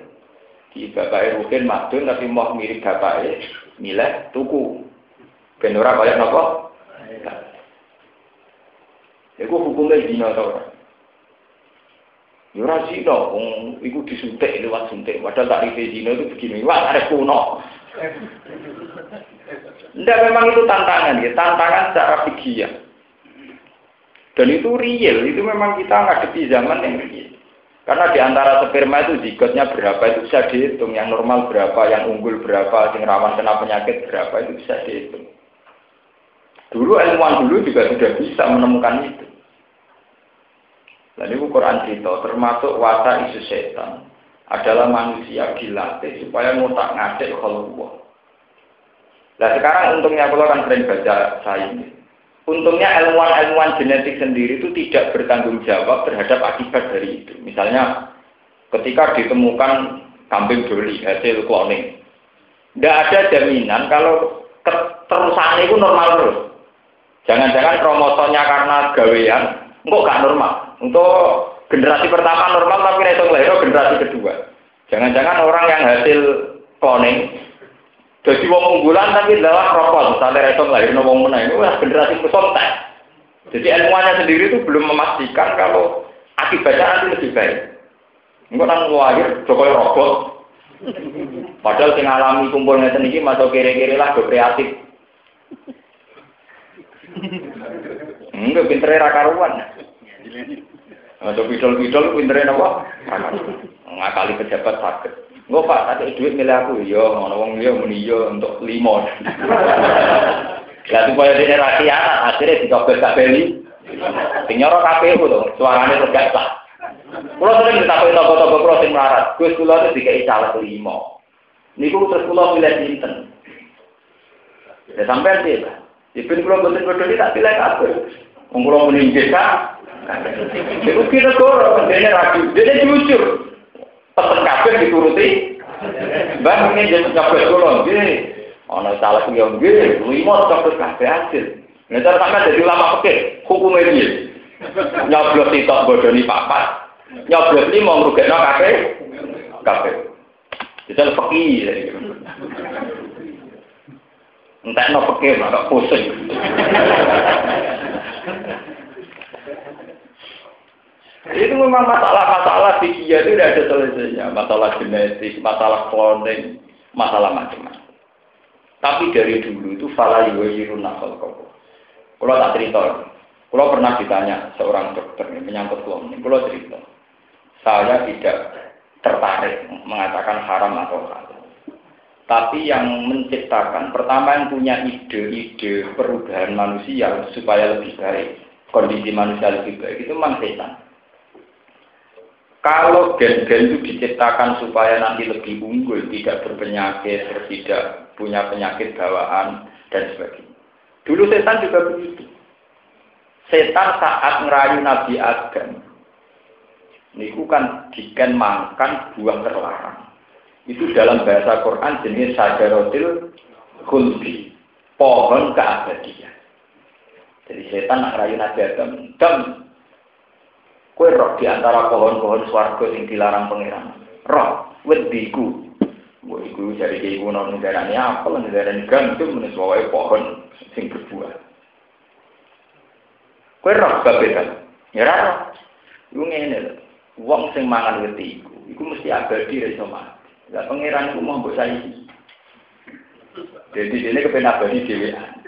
Di bapaknya Rukin madun tapi mau mirip bapaknya milih tuku. Ben ora kaya napa? Iku hukumnya zina tau ora? Ya ora zina, wong iku disuntik lewat suntik. Padahal tak rite zina itu begini, wah ada kuno. Tidak memang itu tantangan ya, tantangan secara fikih Dan itu real, itu memang kita ngadepi zaman yang real. Karena di antara sperma itu zigotnya berapa itu bisa dihitung, yang normal berapa, yang unggul berapa, yang rawan kena penyakit berapa itu bisa dihitung. Dulu ilmuwan dulu juga sudah bisa menemukan itu. Dan itu Quran cerita, termasuk wasa isu setan adalah manusia dilatih supaya ngotak ngadek kalau Nah sekarang untungnya kalau kan sering baca saya ini. Untungnya ilmuwan-ilmuwan genetik sendiri itu tidak bertanggung jawab terhadap akibat dari itu. Misalnya ketika ditemukan kambing doli hasil cloning. Tidak ada jaminan kalau terusannya itu normal terus. Jangan-jangan kromosomnya karena gawean, enggak gak normal. Untuk generasi pertama normal tapi itu lahir generasi kedua. Jangan-jangan orang yang hasil cloning jadi wong unggulan tapi adalah rokok, misalnya reso lahir wong menang itu generasi pesontek. Jadi ilmuannya sendiri itu belum memastikan kalau akibatnya nanti lebih baik. Enggak nang lahir Jokowi rokok. Padahal sing alami kumpul ngeten iki masuk kiri-kiri lah kreatif. Enggak pintere ra karuan. Masuk bidol-bidol pintere napa? Ngakali pejabat sakit. Enggak pak, tak duit milih aku, iya, ngono wong iya muni iya untuk limo. Lah supaya dia anak, akhirnya dicobet gak beli. Sing nyoro KPU tuh, suaranya tegak sah. Kulo sering ditakoki toko-toko kulo sing melarat, Gus kulo itu dikai caleg limo. Niku terus kulo pilih sinten. Ya sampai sih. Ipin kulo boten bodoh tak pilih kabeh. Wong kulo muni desa. Iku kira kok dene ragu, dene jujur pesen kabeh dituruti. Mbak mungkin jadi kabeh kula nggih. Ana salah yo nggih, lima kabeh kabeh hasil. Nek sampe dadi ulama fikih, hukume piye? Nyoblos sitok bodoni papat. Nyoblos lima ngrugekno kabeh kabeh. Jadi fikih. Entah no fikih, maka pusing. Itu memang masalah-masalah fikih itu tidak ada selesainya. Masalah genetik, masalah cloning, masalah macam-macam. Tapi dari dulu itu fala yuwirun nasal kau. Kalau tak cerita, kalau pernah ditanya seorang dokter menyangkut cloning, kalau cerita, saya tidak tertarik mengatakan haram atau halal. Tapi yang menciptakan, pertama yang punya ide-ide perubahan manusia supaya lebih baik, kondisi manusia lebih baik, itu memang setan. Kalau gen-gen itu diciptakan supaya nanti lebih unggul, tidak berpenyakit, tidak punya penyakit bawaan, dan sebagainya. Dulu setan juga begitu. Setan saat ngerayu Nabi Adam, ini kan diken makan buah terlarang. Itu dalam bahasa Quran jenis sajarotil khuldi, pohon keabadian. Jadi setan ngerayu Nabi Adam, dan Kue roh di antara pohon-pohon swarga yang dilarang pangeran. Roh, wediku. Gue iku kayak kuno negara ini apa lah negara ini gantung menulis pohon sing berbuah. Kue roh babekan. Ya roh. Gue ngene Wong sing mangan wediku, iku mesti abadi dari sama. Lah pangeran iku mau mbok saiki. Jadi ini kepen abadi dhewean.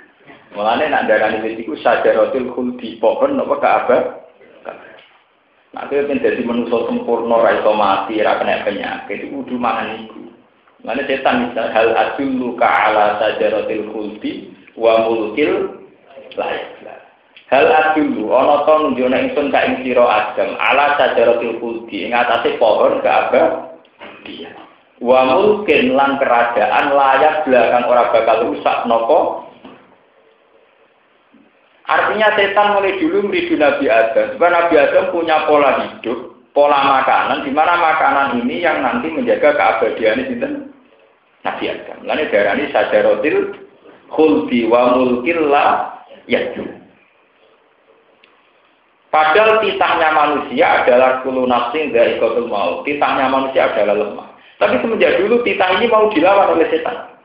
Mulane nak darani wediku sajaratul khuldi pohon napa ka abad Nah, itu yang jadi manusia sempurna, raiso mati, kena penyakit, itu kudu mangan itu. Mana setan bisa hal adulu ka ala sajaratil khuldi wa mulkil layak. Hal adulu ana to nunjukna ingsun ka ing Adam ala sajaratil khuldi ing atase pohon keabah dia. Wa mulkin lan kerajaan layak belakang ora bakal rusak nopo Artinya setan mulai dulu meridu Nabi Adam. Sebab Nabi Adam punya pola hidup, pola makanan, di mana makanan ini yang nanti menjaga keabadian itu Nabi Adam. Lalu darah ini sajarotil khuldi wa mulkilla yaju. Padahal titahnya manusia adalah kulu nafsin dari kotul mau. Titahnya manusia adalah lemah. Tapi semenjak dulu titah ini mau dilawan oleh setan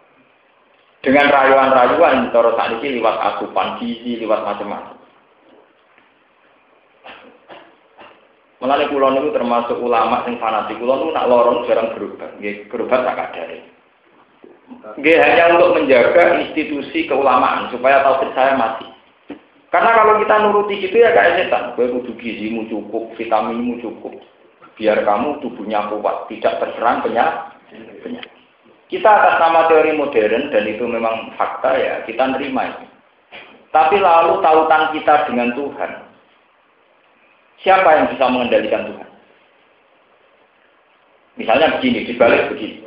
dengan rayuan-rayuan cara saat ini lewat asupan gizi, lewat macam-macam. Melalui kulon itu termasuk ulama yang fanatik. Kulon itu nak lorong jarang berubah. Nggih, berubah tak ada. Nggih, hanya untuk menjaga institusi keulamaan supaya tahu saya mati. Karena kalau kita nuruti gitu ya kayak setan. Gue kudu gizimu cukup, vitaminmu cukup. Biar kamu tubuhnya kuat, tidak terserang penyakit. Kita atas nama teori modern dan itu memang fakta ya, kita nerima itu. Tapi lalu tautan kita dengan Tuhan. Siapa yang bisa mengendalikan Tuhan? Misalnya begini, dibalik begini.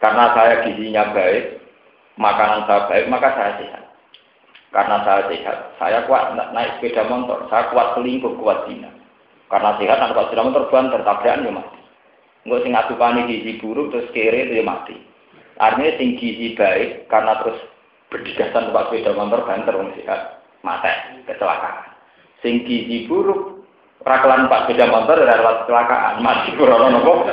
Karena saya gizinya baik, makanan saya baik, maka saya sehat. Karena saya sehat, saya kuat naik sepeda motor, saya kuat selingkuh, kuat zina. Karena sehat, nanti kalau sepeda motor banter, tabrakan ya mati. Enggak sing ngadukani gizi buruk terus kere itu ya mati. Artinya sing gizi baik karena terus berdigasan tempat sepeda motor banter wong sehat, mati, kecelakaan. Sing gizi buruk rakalan pak sepeda motor dan kecelakaan, mati kurang nopo.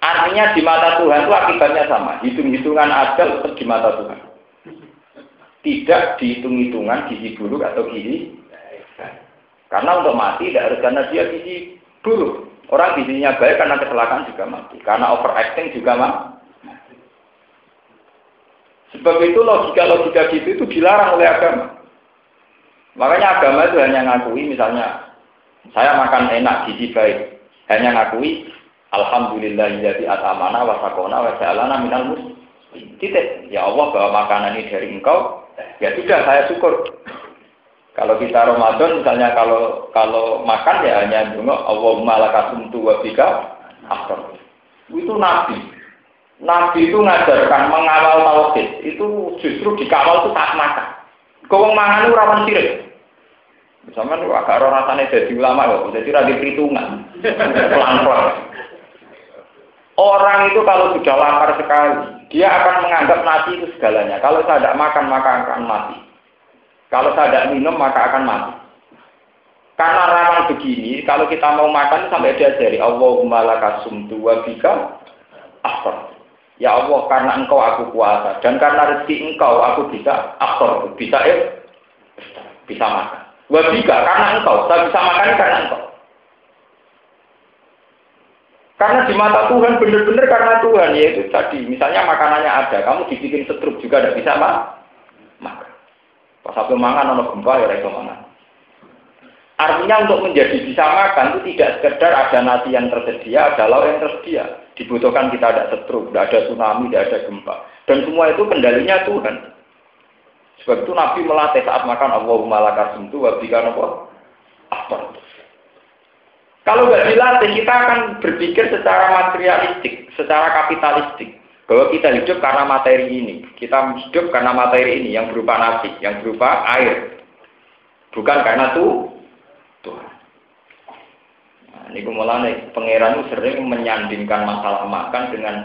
Artinya di mata Tuhan itu akibatnya sama. Hitung-hitungan tetap di mata Tuhan. Tidak dihitung-hitungan gizi buruk atau gizi Karena untuk mati tidak harus karena dia gizi buruk. Orang gizinya baik karena kecelakaan juga mati. Karena overacting juga mati. Sebab itu logika-logika gitu itu dilarang oleh agama. Makanya agama itu hanya ngakui misalnya saya makan enak gizi baik. Hanya ngakui Alhamdulillah jadi atamana wa sakona wa ja'alana minal muslim. Titik. Ya Allah bahwa makanan ini dari engkau, ya sudah saya syukur. Kalau kita Ramadan misalnya kalau kalau makan ya hanya dungo Allahumma lakasumtu wa bika after. Itu nabi. Nabi itu ngajarkan mengawal tauhid. Itu justru dikawal itu saat makan. Kau mangan rawan sirik. Misalnya lu agak rasanya jadi ulama loh, jadi radhi perhitungan, pelan-pelan. Orang itu kalau sudah lapar sekali, dia akan menganggap nasi itu segalanya. Kalau saya tidak makan, maka akan mati. Kalau saya tidak minum, maka akan mati. Karena rawan begini, kalau kita mau makan sampai diajari, Allahumma lakasumtu wa bika after. Ya Allah, karena engkau aku kuasa. Dan karena rezeki engkau, aku bisa after. Bisa eh, bisa makan. Wa bika, karena engkau. Saya bisa makan karena engkau. Karena di mata Tuhan benar-benar karena Tuhan yaitu tadi misalnya makanannya ada, kamu dibikin setruk juga tidak bisa mak makan. Pas sampai mangan ono gempa ya itu mangan. Artinya untuk menjadi bisa makan itu tidak sekedar ada nasi yang tersedia, ada lauk yang tersedia. Dibutuhkan kita ada setruk, tidak ada tsunami, tidak ada gempa. Dan semua itu kendalinya Tuhan. Sebab itu Nabi melatih saat makan Allahumma lakasumtu wa bika apa? Apa? Kalau nggak dilatih, kita akan berpikir secara materialistik, secara kapitalistik. Bahwa kita hidup karena materi ini. Kita hidup karena materi ini yang berupa nasi, yang berupa air. Bukan karena tuh Tuhan. Nah, ini kemudian pangeran sering menyandingkan masalah makan dengan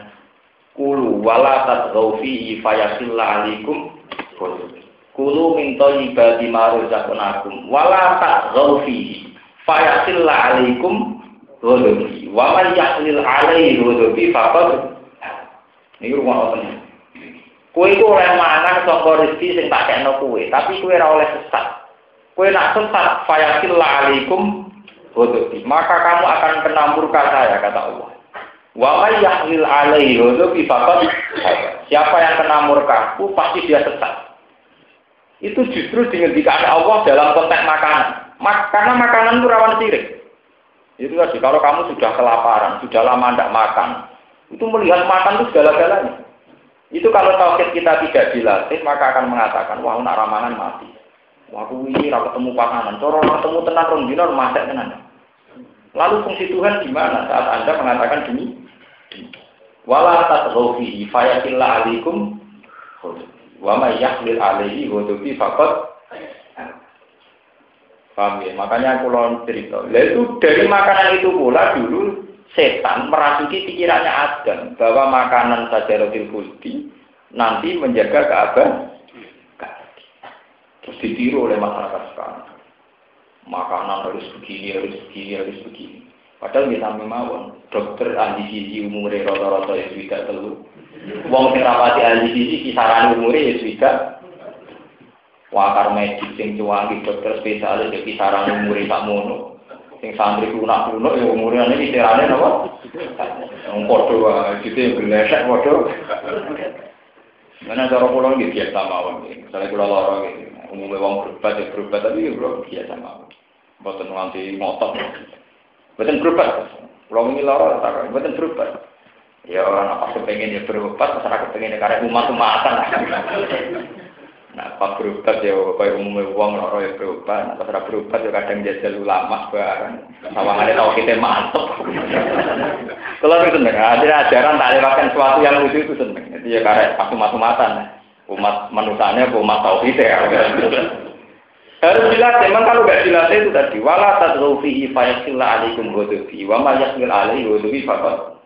kulu wala tadghaufi fayasillah alikum kulu min thayyibati ma razaqnakum wala tadghaufi fayasillah alaikum ghadabi wa man yahlil alaihi ghadabi faqad ini rumah apa kue itu oleh mangan saka rezeki sing tak kena kue. Tapi kue ora oleh sesat. Kue nak sesat fayasillah alaikum ghadabi maka kamu akan kena murka saya kata Allah. Wa man yahlil alaihi siapa yang kena murka ku pasti dia sesat. Itu justru dihentikan Allah dalam konteks makanan. Mak karena makanan itu rawan sirik. Itu tadi, kalau kamu sudah kelaparan, sudah lama tidak makan, itu melihat makan itu segala-galanya. Itu kalau tauhid kita tidak dilatih, maka akan mengatakan, wah nak ramangan mati. Wah aku ini ketemu pasangan, coro ketemu tenan rong dino mati tenan. Lalu fungsi Tuhan di mana saat Anda mengatakan demi? Wala tatghafihi fayatillah alaikum wa may yahlil alaihi ghadabi faqad Paham ya? Makanya aku lawan cerita. Lah itu dari makanan itu pula dulu setan merasuki pikirannya Adam bahwa makanan saja roti kulti nanti menjaga keabah. Terus ditiru oleh masyarakat sekarang. Makanan harus begini, harus begini, harus begini. Padahal kita memang dokter ahli gizi umurnya rata-rata ya sudah telu. Wong sing rapati ahli gizi kisaran umurnya ya sudah wakar medis sing cuangi dokter spesialis ya kisaran umur tak mono sing santri lunak lunak ya umurnya ini kisarannya apa yang podo gitu yang gelesek podo mana cara pulau ini biasa mawon misalnya pulau lorong gitu umumnya wong berubah ya berubah tapi ya bro biasa mawon. Buatan nanti ngotot. Buatan berubah. Pulau ini lorong tak buatan berubah. Ya apa kepengen ya berobat masyarakat pengen karena umat umatan Nah, pas berobat ya kaya umumnya uang loro ya berobat, nah pas berobat ya kadang jajal ulama bareng. Sawangane tau kita mantep. [laughs] Kalau itu seneng, ada ajaran tak lewatkan sesuatu yang lucu itu seneng. Jadi ya karek aku matu-matan. Umat manusianya, umat tauhid ya. Harus jelas, memang kalau nggak jelas itu tadi wala tadru fihi fayasilla alaikum ghadabi wa ma yasmil alaihi faqat.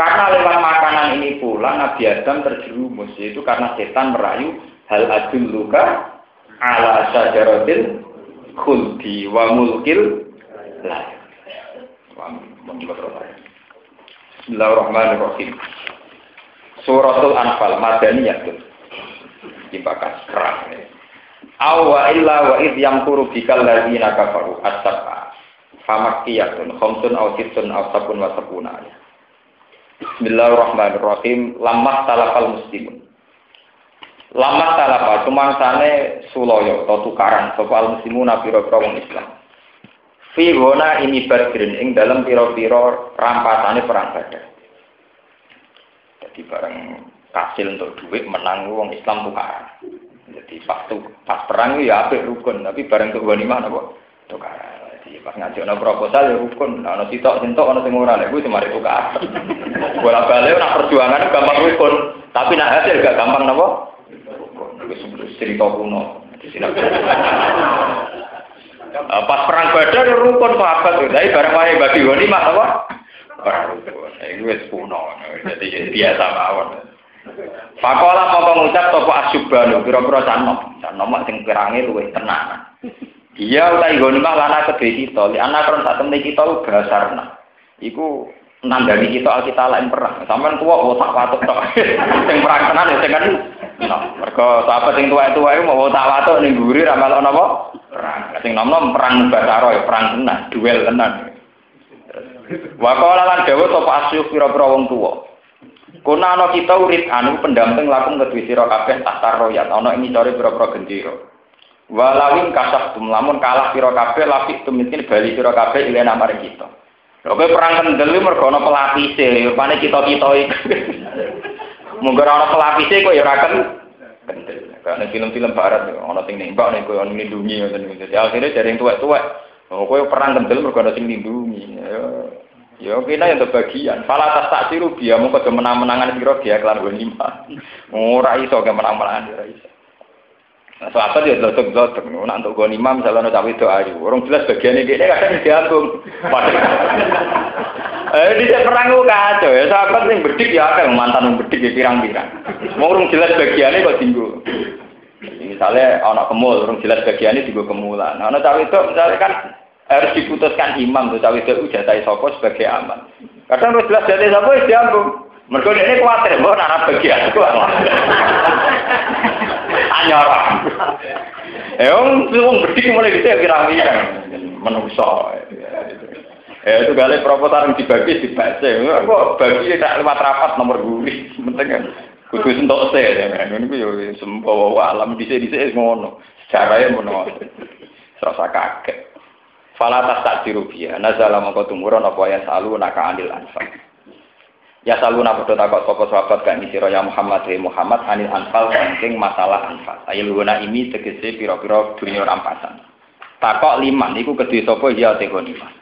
Karena lewat makanan ini pula Nabi Adam terjerumus yaitu karena setan merayu hal adul luka ala syajaratil khuldi wa mulkil la. Bismillahirrahmanirrahim. Suratul Anfal Madaniyah tuh. Dibakas kerang. Awa illa wa id yang kuru bikal ladina kafaru as-sab'a. Famakkiyatun khamsun aw sittun aw sabun wa sabuna. Bismillahirrahmanirrahim. Lamah talafal muslimun. Lamah talafa sumangsane suloyo atau tukaran sapa al muslimun pira-pira Islam. Fi ini badrin ing dalam pira-pira rampasane perang Badar. Jadi bareng kasil untuk duit menang wong Islam tukaran. Jadi pas tuh pas perang ya apik rukun, tapi bareng tuh ghanimah napa? Tukaran. Jadi pas ngaji ana proposal ya rukun, ana sitok sintok ana sing ora lek kuwi semari tukar. [laughs] Bola balik nak perjuangan gampang rukun, tapi nak hasil gak gampang napa? Cerita kuno. Uh, pas perang Badar rukun sahabat tuh, tapi bareng wae bagi ghanimah apa? Perang rukun. Wis kuno. Jadi biasa mawon. Pakola mau mengucap toko asyubanu, kira-kira canom, canom sing pirangi luwih tenang. Dia utai gonimah lana kedhe kita, li anak kan sak temne kita lu basarna. Iku nandani kita kita lain perang. Sampeyan tuwa oh tak watuk tok. Sing perang tenan ya sing kan. Nah, mergo sahabat sing tuwa-tuwa iku mau tak watuk ning mburi ra melok napa? Perang. Sing nom-nom perang basaro ya perang tenan, duel tenan. Wakola lan dawuh sapa asyuk pira-pira wong tuwa. Kuna ana kita urit anu pendamping lakum kedue sira kabeh tahta royat ana ing core pira-pira gendera. Walawin kasah tum lamun kalah sira kabeh lafik tumitin bali sira kabeh ilena mari kita. Lha perang kendel mergo ana pelapise, rupane kita-kita iki. Mungkin ana pelapise kok ya ora kendel. Karena film-film barat ana sing nembak koyo nglindungi ngoten niku. Jadi akhirnya dari tuwek-tuwek, oh koyo perang kendel mergo ana sing nglindungi. Ya kena yang bagian. Fala tas tak siru dia mau kerja menang-menangan siro dia kelar lima. [laughs] Ora iso ke menang-menangan ora iso. Nah, sahabat ya dotok-dotok. Nak untuk gue lima misalnya ada cawe itu ayu. Orang jelas bagian ini kadang diambung. [laughs] Eh di perang gue kacau ya. Sahabat yang berdik ya kan mantan yang berdik ya pirang-pirang. Mau orang jelas bagiannya kok tinggu. Misalnya anak kemul, orang jelas bagiannya tinggu kemulan. Nah, anak cawe itu misalnya kan harus diputuskan imam tuh cawe itu jatai sopo sebagai aman. Kadang harus jelas jatai sopo ya diambung. Mereka ini khawatir, mau nara bagian itu [laughs] Anyara. Eh, om berdik mulai gitu ya kira-kira menungso. Ya itu kali proposal yang dibagi dibaca. Kok bagi tidak lewat rapat nomor guri. Penting kan. Kudu sentok se ya kan. Ini yo sembawa alam dhisik-dhisik ngono. Caranya ngono. Serasa kaget. Fala tas tak dirubia. Nazala mongko tumurun apa ya salu naka anil anfal. Ya salu nak padha takok sapa sahabat gak sira ya Muhammad he Muhammad anil anfal saking masalah anfal. Ayil guna ini tegese pira-pira dunia rampasan. Takok liman iku kedhe sapa ya te lima.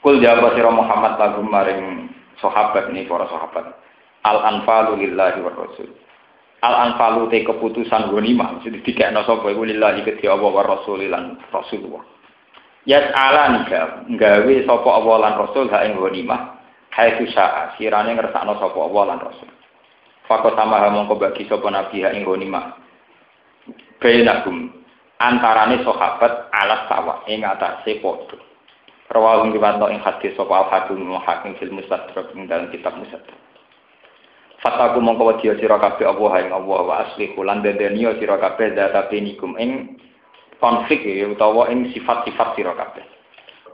Kul jawab sira Muhammad lagu maring sahabat ini para sahabat. Al anfalu lillahi wa rasul. Al anfalu te keputusan ghanimah mesti dikekno sapa iku lillahi kedhe Allah wa rasul lan Rasulullah. Yas ala nika gawe sopo awalan rasul ha ing ghanimah hai sa'a sirane ngersakno sopo awalan rasul. Fakot sama mongko bagi sopo nabi ha ing ghanimah. Bainakum antarane sahabat alas sawa ing atase padha. Rawahu riwayat ing hadis sapa al-hakim hakim fil mustadrak ing dalam kitab mustadrak. Fataku mongko wedi sira kabeh Allah ing Allah wa aslihu lan dendeni sira kabeh data penikum ing konflik ya utawa ing sifat-sifat sira kabeh.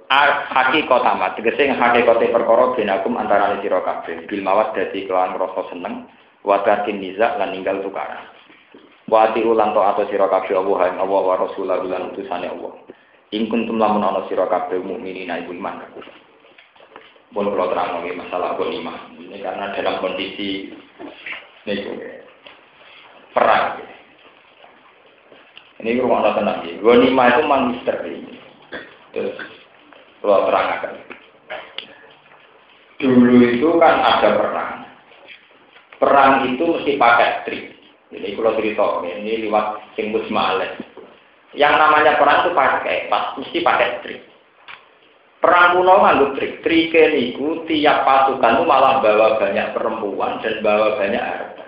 Hakikat amat, tegese hakikate perkara benakum antarané sira kabeh. Bil mawat dadi kelawan rasa seneng, wa tarkin nizak lan ninggal tukaran. Wa ati ulang to atau sira kabeh Allah ing Allah wa Rasulullah lan utusane Allah. Ing kuntum lamun ana sira kabeh mukminina ibu iman aku. Pun kalau terang masalah iman. Ini karena dalam kondisi ini perang. Ini rumah tenang ya. Gonima itu memang misteri. Terus kalau terangkan. Dulu itu kan ada perang. Perang itu mesti pakai trik. Jadi kalau cerita ini lewat sing males. Yang namanya perang itu pakai, mesti pakai trik. Perang kuno nganggo trik. Trike niku tiap pasukan itu malah bawa banyak perempuan dan bawa banyak harta.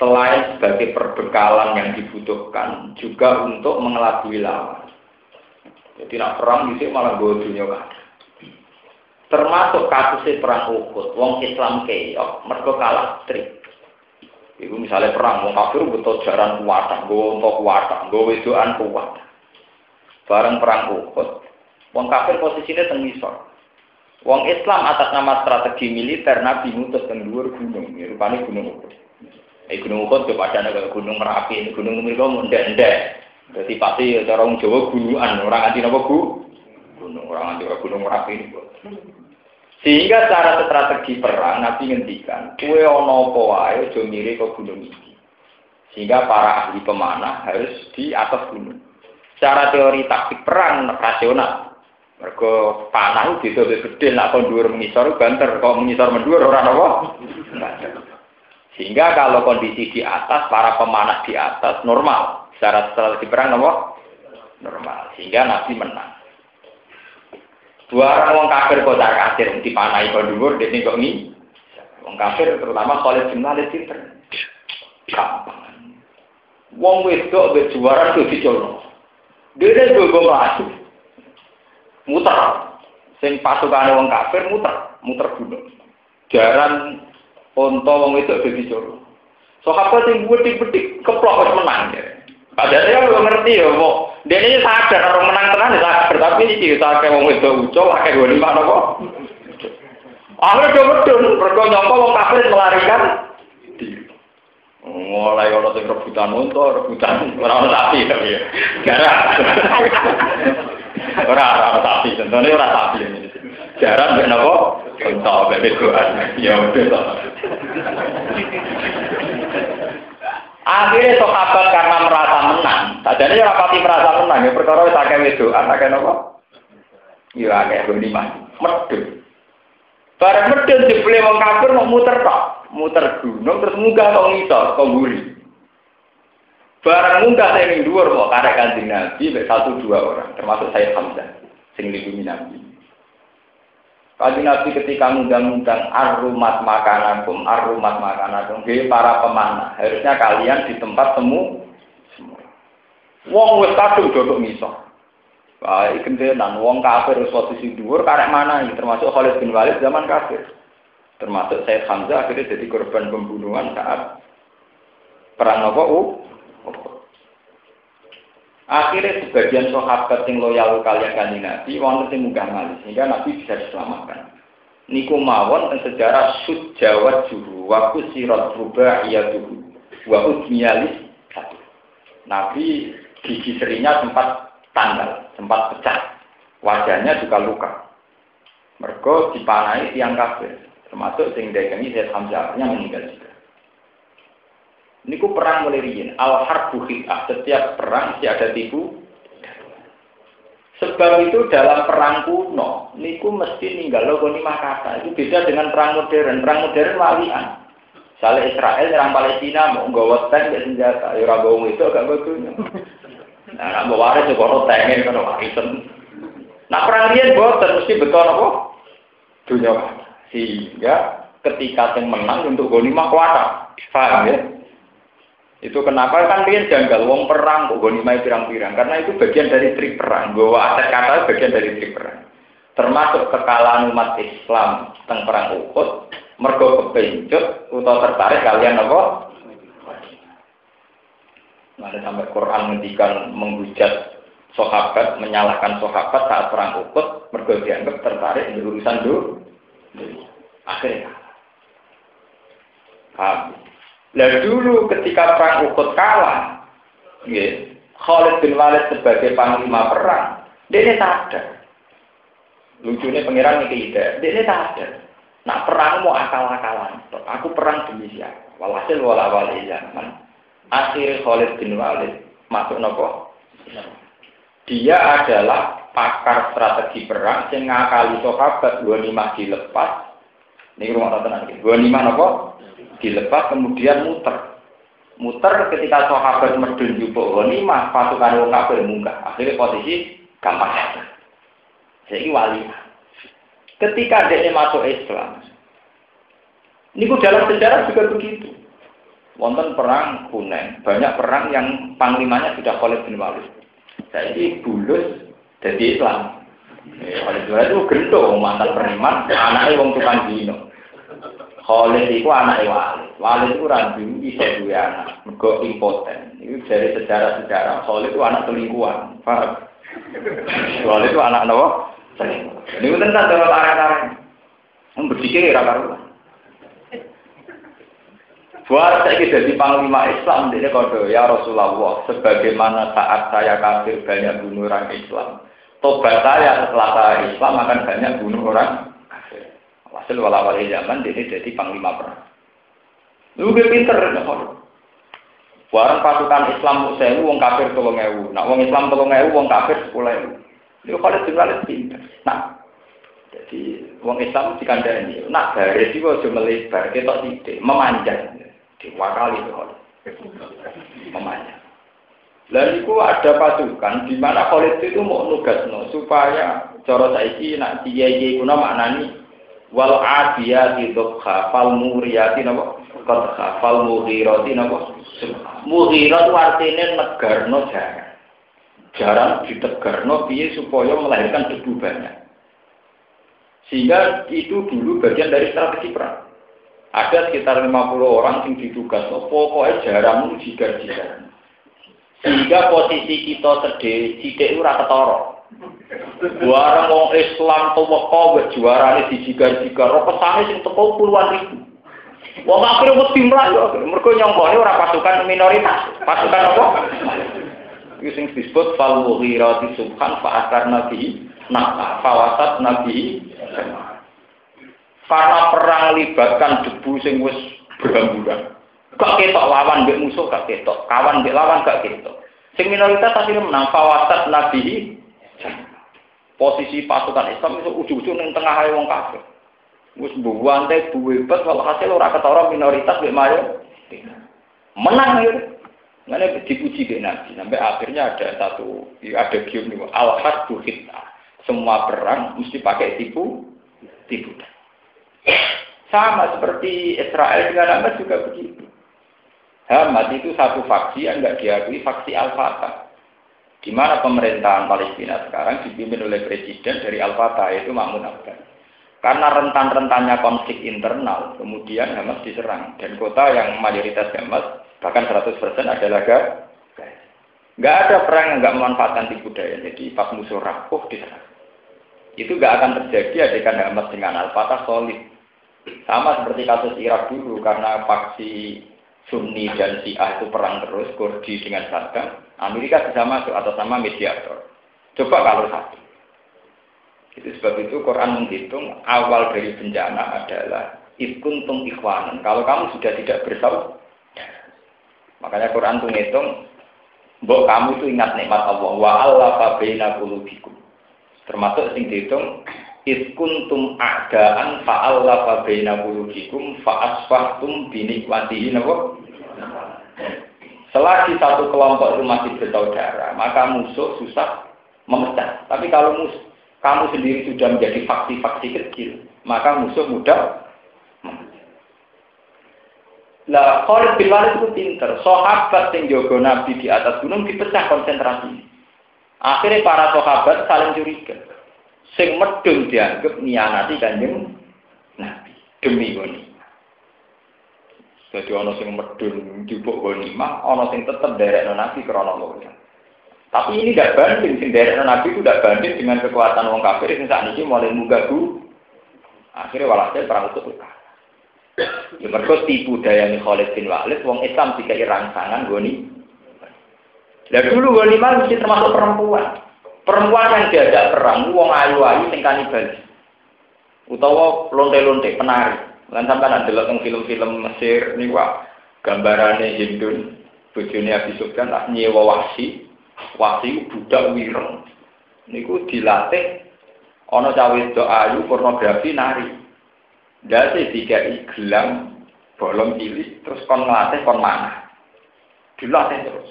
Selain sebagai perbekalan yang dibutuhkan, juga untuk mengelabui lawan. Jadi nak perang di malah gue dunia kan. Termasuk kasusnya perang Uhud, wong Islam keok, mereka kalah trik. Ibu misalnya perang, wong kafir butuh jaran kuat, gue untuk kuat, gue wedoan kuat. Bareng perang Uhud, Wong kafir posisinya teng ngisor. Wong Islam atas nama strategi militer Nabi ngutus teng dhuwur gunung, ya, rupane gunung Uhud. Eh gunung Uhud yo padane kaya gunung Merapi, gunung mriku ndek-ndek. Dadi pasti cara wong Jawa gunungan, orang anti napa gu? Gunung, orang anti gunung Merapi. Sehingga secara strategi perang Nabi ngendikan, kue ono aja mirip ke gunung iki. Sehingga para ahli pemanah harus di atas gunung. Secara teori taktik perang rasional, mereka panah itu bisa gede, nak kon dhuwur mengisor banter, kok mengisor mendur orang apa? Sehingga kalau kondisi di atas, para pemanah di atas normal. Secara strategi perang apa? Normal. Sehingga Nabi menang. Dua orang kafir kok tak kasir dipanahi kon dhuwur, dene kok ini. Wong kafir terutama bin Walid pinter. Gampang. Wong wedok mbek juara itu dicolong. Dia juga melayu muter. Sing pasukane wong kafir muter, muter gunung. Jaran onto wong itu dadi coro. Sahabat sing betik-betik keplok wis menang ya. Padahal belum ngerti ya, mau ini sadar orang menang tenan ya sadar, tapi ini kita kayak wong itu ucol, kayak gue lima nopo. Akhirnya dia medun, mereka nyongko wong kafir melarikan. Mulai orang sing rebutan untuk rebutan orang sapi tapi ya. Gara. Ora ora sapi, tentunya ora sapi ini. Jaran mbek napa? Kental mbek begoan. Ya udah Akhirnya sahabat karena merasa menang, tadinya ya rapati merasa menang, ya perkara wis akeh wedoan, akeh napa? Ya akeh lima, medun. Barang medun dibeli wong kafir mau muter tok, muter gunung terus munggah kok ngisor, kok mburi. Barang munggah saya ning dhuwur kok karek Nabi satu dua orang, termasuk saya Hamzah sing lindungi Nabi. Kanjeng Nabi ketika ngundang-undang arumat makanakum, arumat makanakum, jadi para pemanah, harusnya kalian di tempat temu. Wong wis kadung dodok misah. Wah, kentenan wong kafir wis posisi dhuwur karek mana termasuk Khalid bin Walid zaman kafir. Termasuk Said Hamzah akhirnya jadi korban pembunuhan saat perang apa? Akhirnya sebagian sahabat yang loyal kalian kan Nabi, wonten sing munggah malih sehingga Nabi bisa diselamatkan. Niku mawon sejarah sud Jawa juru wa kusirat rubaiyatuhu wa udmiyalis satu. Nabi gigi serinya sempat tanggal, sempat pecah. Wajahnya juga luka. Mergo dipanai tiang kafir, termasuk sing dagangi Zaid Hamzah meninggal juga. Niku perang meliriin. Al harbu Setiap perang si ada tipu. Sebab itu dalam perang kuno, niku mesti ninggal logo lima kata. Itu beda dengan perang modern. Perang modern walian. Misalnya Israel nyerang Palestina mau nggak tank ya senjata, ya itu agak bagus. Nah, nak bawa waris juga orang tank kan warisan. Nah perang dia buatan mesti betul apa? Dunia sehingga ketika yang menang untuk lima kuasa, paham ya? Itu kenapa kan dia janggal wong perang kok gonimai pirang-pirang karena itu bagian dari trik perang. Bahwa aset kata bagian dari trik perang. Termasuk kekalahan umat Islam tentang perang Uhud, mergo kepencut atau tertarik kalian apa? Ada sampai Quran menghentikan menghujat sahabat, menyalahkan sahabat saat perang Uhud, mergo dianggap tertarik di urusan dulu. Akhirnya, paham? Lah dulu ketika perang Uhud kalah, ya, Khalid bin Walid sebagai panglima perang, dia sadar. Lucunya pangeran ini tidak, dia sadar. Nah perang mau akal-akalan, aku perang demi siapa? Walhasil wala wali zaman. Akhirnya Khalid bin Walid masuk nopo. Dia adalah pakar strategi perang sing ngakali sahabat dua lima dilepas. Ini rumah tenang. Dua lima nopo dilepas kemudian muter. Muter ketika sahabat medun jupuk lima pasukan wong kafir munggah. Akhirnya posisi gampang. Saya ini wali. Ketika dia masuk Islam, ini dalam sejarah juga begitu. Wonten perang Hunain, banyak perang yang panglimanya sudah Khalid bin Walid. Ini bulus jadi Islam. Eh, Walid itu gendong mantan periman, anaknya wong tukang dino. Khalid itu anak Walid. Walid itu ragu bisa dua anak, mergo impoten. Itu dari sejarah-sejarah. Khalid itu anak selingkuhan. Paham? Khalid itu anak? Selingkuhan. Ini tentang dalam arah-arah. Berpikir ya karuan. Buat saya jadi panglima Islam, ini kode ya Rasulullah, sebagaimana saat saya kafir banyak bunuh orang Islam. Tobat saya setelah saya Islam akan banyak bunuh orang. Hasil walau zaman ini jadi panglima perang. Lu pinter, Barang pasukan Islam sewu, wong kafir tolong ewu. Nah, wong Islam tolong ewu, wong kafir sepuluh ewu. Itu kalau juga pinter. Nah, jadi wong Islam dikandani. Nah, dari itu cuma melebar, kita tidak memanjang diwakali itu memanya. Lalu itu ada pasukan di mana Khalid itu mau nugas no, supaya cara saiki nak dia dia guna maknani wal adiyati dhokha fal muriyati napa? Qadha fal mughirati napa? Mughirat artine negarno jarang jarang ditegarno piye supaya melahirkan debu banyak. Sehingga itu dulu bagian dari strategi perang. Ada sekitar 50 orang yang ditugas, oh, pokoknya jarang jigar-jigar. Sehingga posisi kita sedih, sidik ora ketara. Barang wong Islam teweka wis juarane dijigar-jigar, ora pesane sing teko puluhan ribu. Wong akhirnya mesti mlayu, mergo nyongkone ora pasukan minoritas, pasukan apa? Iki sing disebut fal mughirati subhan fa nabi nah fawasat nabi karena perang libatkan debu sing wis berhamburan. Gak ketok lawan mbek musuh gak ketok, kawan mbek lawan gak ketok. Sing minoritas akhirnya menang fawasat nabi posisi pasukan Islam itu ujung-ujung ning tengah wong kafir. Wis buwante buwebet hasil ora ketara minoritas mbek mayo. Menang ya. Mana dipuji ke Nabi sampai akhirnya ada satu ada gium nih al hasbu Semua perang mesti pakai tipu tipu. Sama seperti Israel dengan Hamas juga begitu. Hamas itu satu faksi yang nggak diakui faksi Al-Fatah. Di mana pemerintahan Palestina sekarang dipimpin oleh presiden dari Al-Fatah yaitu Mahmud Abbas. Karena rentan-rentannya konflik internal, kemudian Hamas diserang. Dan kota yang mayoritas Hamas, bahkan 100% adalah Gaza. Nggak ada perang yang nggak memanfaatkan tipu daya. Jadi pas musuh rapuh diserang. Itu nggak akan terjadi adegan Hamas dengan Al-Fatah solid. Sama seperti kasus Irak dulu, karena faksi Sunni dan Syiah itu perang terus, Kurdi dengan Saddam, Amerika bisa masuk atau sama mediator. Coba kalau satu. Itu sebab itu Quran menghitung awal dari bencana adalah ikuntung ikhwanan. Kalau kamu sudah tidak bersaudara, makanya Quran itu menghitung, bahwa kamu itu ingat nikmat Allah. Wa Allah fabaina kulubikum. Termasuk sing dihitung iskuntum a'daan fa baina qulubikum fa asfahtum bi nikmatihi napa Selagi satu kelompok itu masih bersaudara, maka musuh susah memecah. Tapi kalau musuh, kamu sendiri sudah menjadi faksi-faksi kecil, maka musuh mudah Lah, Khalid bin Walid itu pinter. Sahabat yang jaga Nabi di atas gunung dipecah konsentrasi. Akhirnya para sahabat saling curiga. Sing medun dianggap nianati kanjeng Nabi demi goni. Jadi ono sing medun dibuk mah, ono sing tetep derek Nabi krono loya. Tapi ini tidak banding, sing derek Nabi itu tidak banding dengan kekuatan wong kafir sing ini mulai mugagu. Akhirnya walhasil perang itu Ya mereka tipu daya Khalid bin Walid, wong Islam jika rangsangan goni. Dan dulu goni mesti termasuk perempuan. Perempuan yang diajak perang, wong ayu-ayu sing kanibal. Utawa lonte-lonte penari. Lan sampean delok teng film-film Mesir niku gambarane Hindun bojone Abi Sufyan tak nyewa wasi. Wasi budak wireng. Niku dilatih ana cawe wedok ayu pornografi nari. Dadi dikai gelang bolong cilik terus kon ngelatih kon mana. Dilatih terus.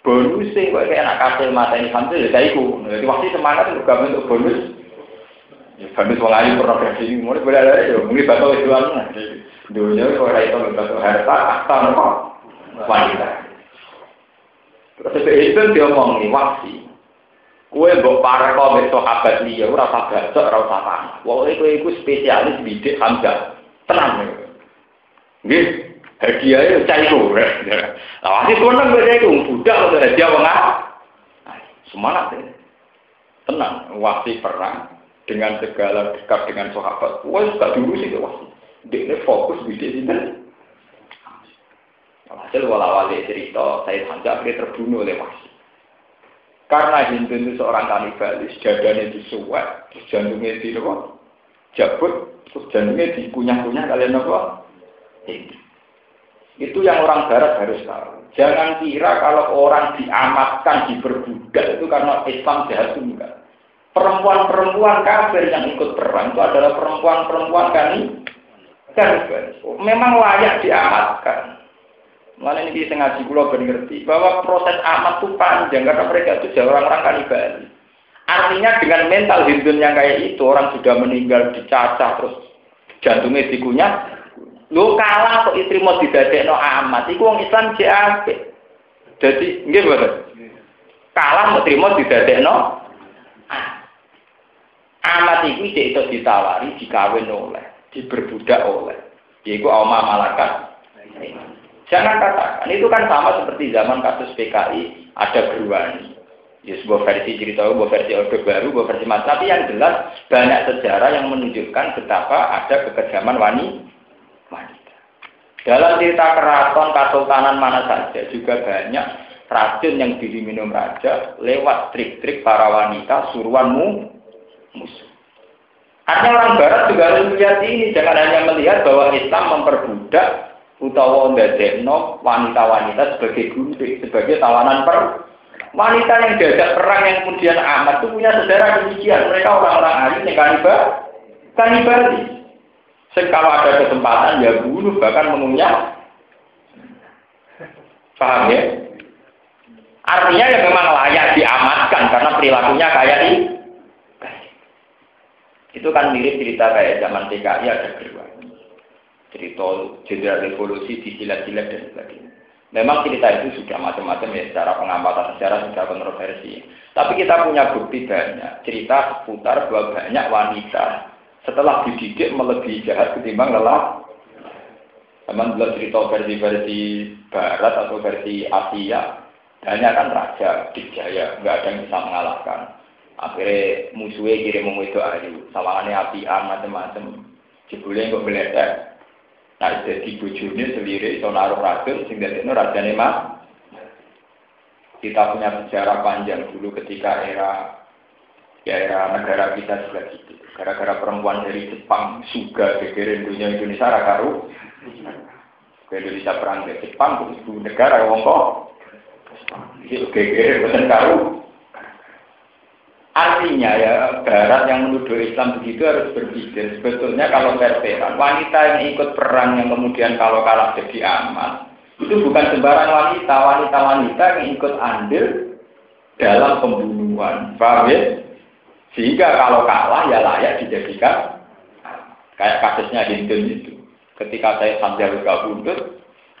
Bonus sih kayak anak kasih mata ini santri ya iku. Jadi waktu semangat gawe untuk bonus. Ya wong ayu pornografi ini mulai boleh ada ya mungkin bakal jualan. Dunia kok ora itu bakal harta nopo wanita. Terus itu dia ngomong nih waksi. Kue mbok para kau besok sahabat liya ora usah bacok ora usah. Pokoke kowe iku spesialis bidik hamzah. Tenang. Nggih, hadiah itu cai ku. Lah wasi seneng kowe iku budak wong Semangat ya. Tenang, wasi perang dengan segala dekat dengan sahabat. Wah, gak dulu sih wasi. Dia fokus bidik sinten. Hasil wala-wali cerita, saya Hamzah akhirnya terbunuh oleh wasi. Karena Hindu itu seorang kanibalis, dadanya disuwek, terus jantungnya di apa? Jabut, terus jantungnya dikunyah-kunyah kalian apa? Itu yang orang barat harus tahu. Jangan kira kalau orang diamatkan, diperbudak itu karena Islam jahat enggak. Perempuan-perempuan kafir yang ikut perang itu adalah perempuan-perempuan kan kan memang layak diamatkan. Mana ini bisa ngaji pulau ngerti bahwa proses amat itu panjang karena mereka itu jauh orang-orang kanibal. Artinya dengan mental Hindu yang kayak itu orang sudah meninggal dicacah terus jantungnya dikunyah. Lu kalah kok istri mau no amat, itu orang Islam JAP. Jadi betul. Kalah mau terima no amat itu itu ditawari, dikawin oleh, diberbudak oleh. Yaitu Oma Malakat. Jangan katakan, itu kan sama seperti zaman kasus PKI, ada beruang. Ya, sebuah versi cerita, sebuah versi orde baru, sebuah versi mas. Tapi yang jelas banyak sejarah yang menunjukkan betapa ada kekejaman wanita. Dalam cerita keraton kesultanan mana saja juga banyak racun yang diminum raja lewat trik-trik para wanita suruhanmu musuh. Artinya orang Barat juga harus melihat ini, jangan hanya melihat bahwa Islam memperbudak utawa ndadekno wanita-wanita sebagai gundik, sebagai tawanan per wanita yang diajak perang yang kemudian amat itu punya saudara demikian. Mereka orang-orang alim yang kanibal kanibali kalau ada kesempatan ya bunuh bahkan mengunyah paham ya? Artinya ya memang layak diamatkan karena perilakunya kayak ini itu kan mirip cerita kayak zaman TKI ada kedua cerita jenderal revolusi di silat-silat dan sebagainya. Memang cerita itu sudah macam-macam ya secara pengamatan sejarah sudah kontroversi. Tapi kita punya bukti banyak cerita seputar bahwa banyak wanita setelah dididik melebihi jahat ketimbang lelah. Teman belum cerita versi-versi Barat atau versi Asia, banyak kan raja dijaya, nggak ada yang bisa mengalahkan. Akhirnya musuhnya kirim itu ayu, sawangannya api macam-macam. Jebule kok meledak, Nah, jadi bujurnya sendiri, so naruh racun, sehingga itu rajanya mah. Kita punya sejarah panjang dulu ketika era ya era negara kita sudah gitu. Gara-gara perempuan dari Jepang suga gegerin dunia Indonesia rakaru. Ke Indonesia perang ke Jepang, itu negara kok. Itu gegerin bukan karu. Artinya ya Barat yang menuduh Islam begitu harus berpikir sebetulnya kalau veteran wanita yang ikut perang yang kemudian kalau kalah jadi amat itu bukan sembarang wanita wanita-wanita yang ikut andil dalam pembunuhan. Ya? sehingga kalau kalah ya layak dijadikan kayak kasusnya Hindu itu. Ketika saya sambil luka buntut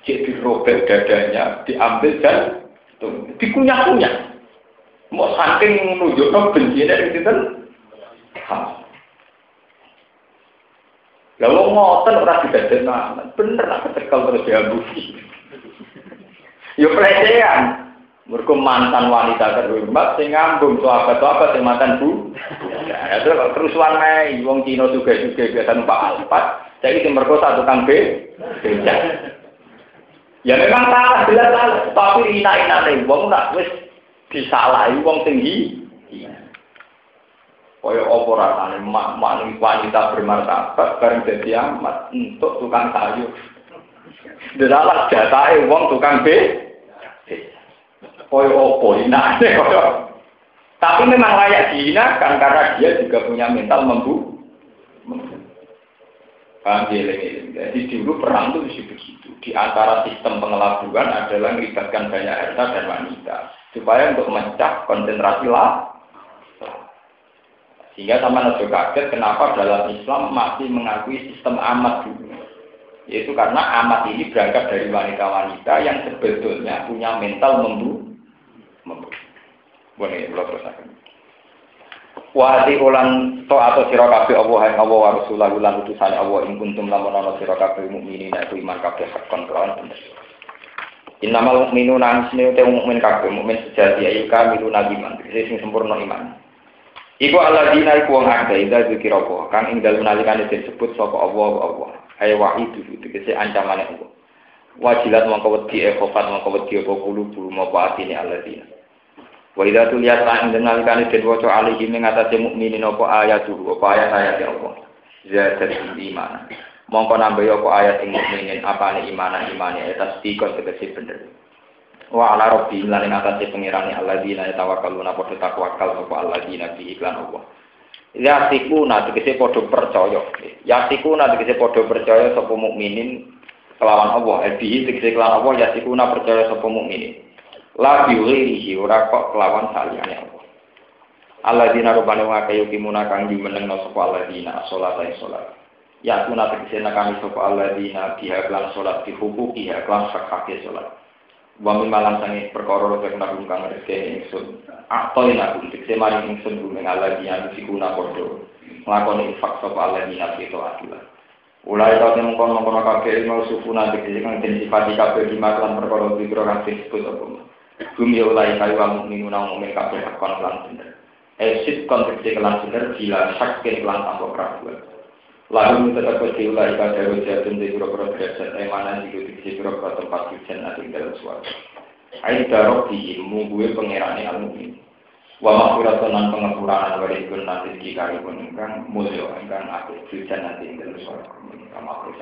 cek dirobek dadanya diambil dan dikunyah-kunyah Mau saking menunjukkan benci dari itu Lalu ngotot ora didadekno bener lah kecekel terus diambusi. Yo pelecehan. Mereka mantan wanita terhormat sing ngambung sahabat-sahabat sing mantan bu. Ya itu kerusuhan naik, wong Cina juga juga biasa numpak alpat. Jadi sing merkosa tukang B. Ya memang salah, jelas salah. Tapi ina-ina wong nak wis disalahi wong tinggi. Kaya apa rasane mak wanita bermartabat bareng dadi amat untuk tukang sayur. Dalah jatahe wong tukang B. koyo opo nah tapi memang layak dihinakan karena dia juga punya mental membu Paham Jadi dulu perang itu begitu. Di antara sistem pengelabuan adalah melibatkan banyak harta dan wanita. Supaya untuk memecah konsentrasi lah. Sehingga sama Nabi kaget kenapa dalam Islam masih mengakui sistem amat dulu. Yaitu karena amat ini berangkat dari wanita-wanita yang sebetulnya punya mental membu. membu. Boleh, belum terus Wahati ulan to atau sira kabeh Allah yang Allah wa rasulahu lan utusane Allah ing kuntum lamun ana sira kabeh mukminin iman kabeh hakon kelawan bener. Innamal mukminuna asne te mukmin kabeh mukmin sejati ayu kami nabi man sing sempurna iman. Iku alladzina iku wong akeh ida zikir apa kang ing dalem nalikane disebut sapa Allah Allah. Ayo wahidu tegese ancamane Allah. Wajilat mongko wedi e khofat mongko wedi apa kulo bulu apa atine alladzina. Wa idza tuliyat lan dengan kali den waca alihi ing atase mukminin apa dulu apa ayat ayat ya Allah. Zadat iman. Mongko nambah apa ayat ing mukminin apane iman imane eta stikon tegese bener. Wa ala rabbi lan ing atase pengirane alladzina yatawakkaluna padha takwakal sapa alladzina bi iklan Allah. Yasikuna tegese padha percaya. Yasikuna tegese padha percaya sapa mukminin kelawan Allah. Ebi tegese kelawan Allah yasikuna percaya sapa mukminin. la biwirihi ora kok kelawan saliyane Allah. Alladzina rubana wa kayukimuna kang dimenengno sapa alladzina salat salat. Ya kuna tegese kami sapa alladzina biha lan salat di hukuki ya lan sakake salat. Wa min malam sange perkara rek nabung kang rezeki ingsun. Atoi nabung tegese mari ingsun gumeng alladzina sikuna padha. Nglakoni infak sapa alladzina itu atulah. Ulai kau temu kono kono kabeh mau sufu nanti kang den sifati kabeh di makan perkara biro kang disebut apa. Bumi ulai kayu wal mukminuna mukmin kabeh hakon lan bener. Esit konteks kelan bener bila sakit kelan tanpa keraguan. Lalu tetap di ulai pada rojatun di biro-biro derajat emanan di di biro-biro tempat hujan nanti dalam suara. Ain darok di ilmu gue pengirani al mukmin. Wa maghfiratan lan pengapuranan wa rizqun nanti di karibun ingkang mulya ingkang aku hujan nanti dalam suara. Kama aku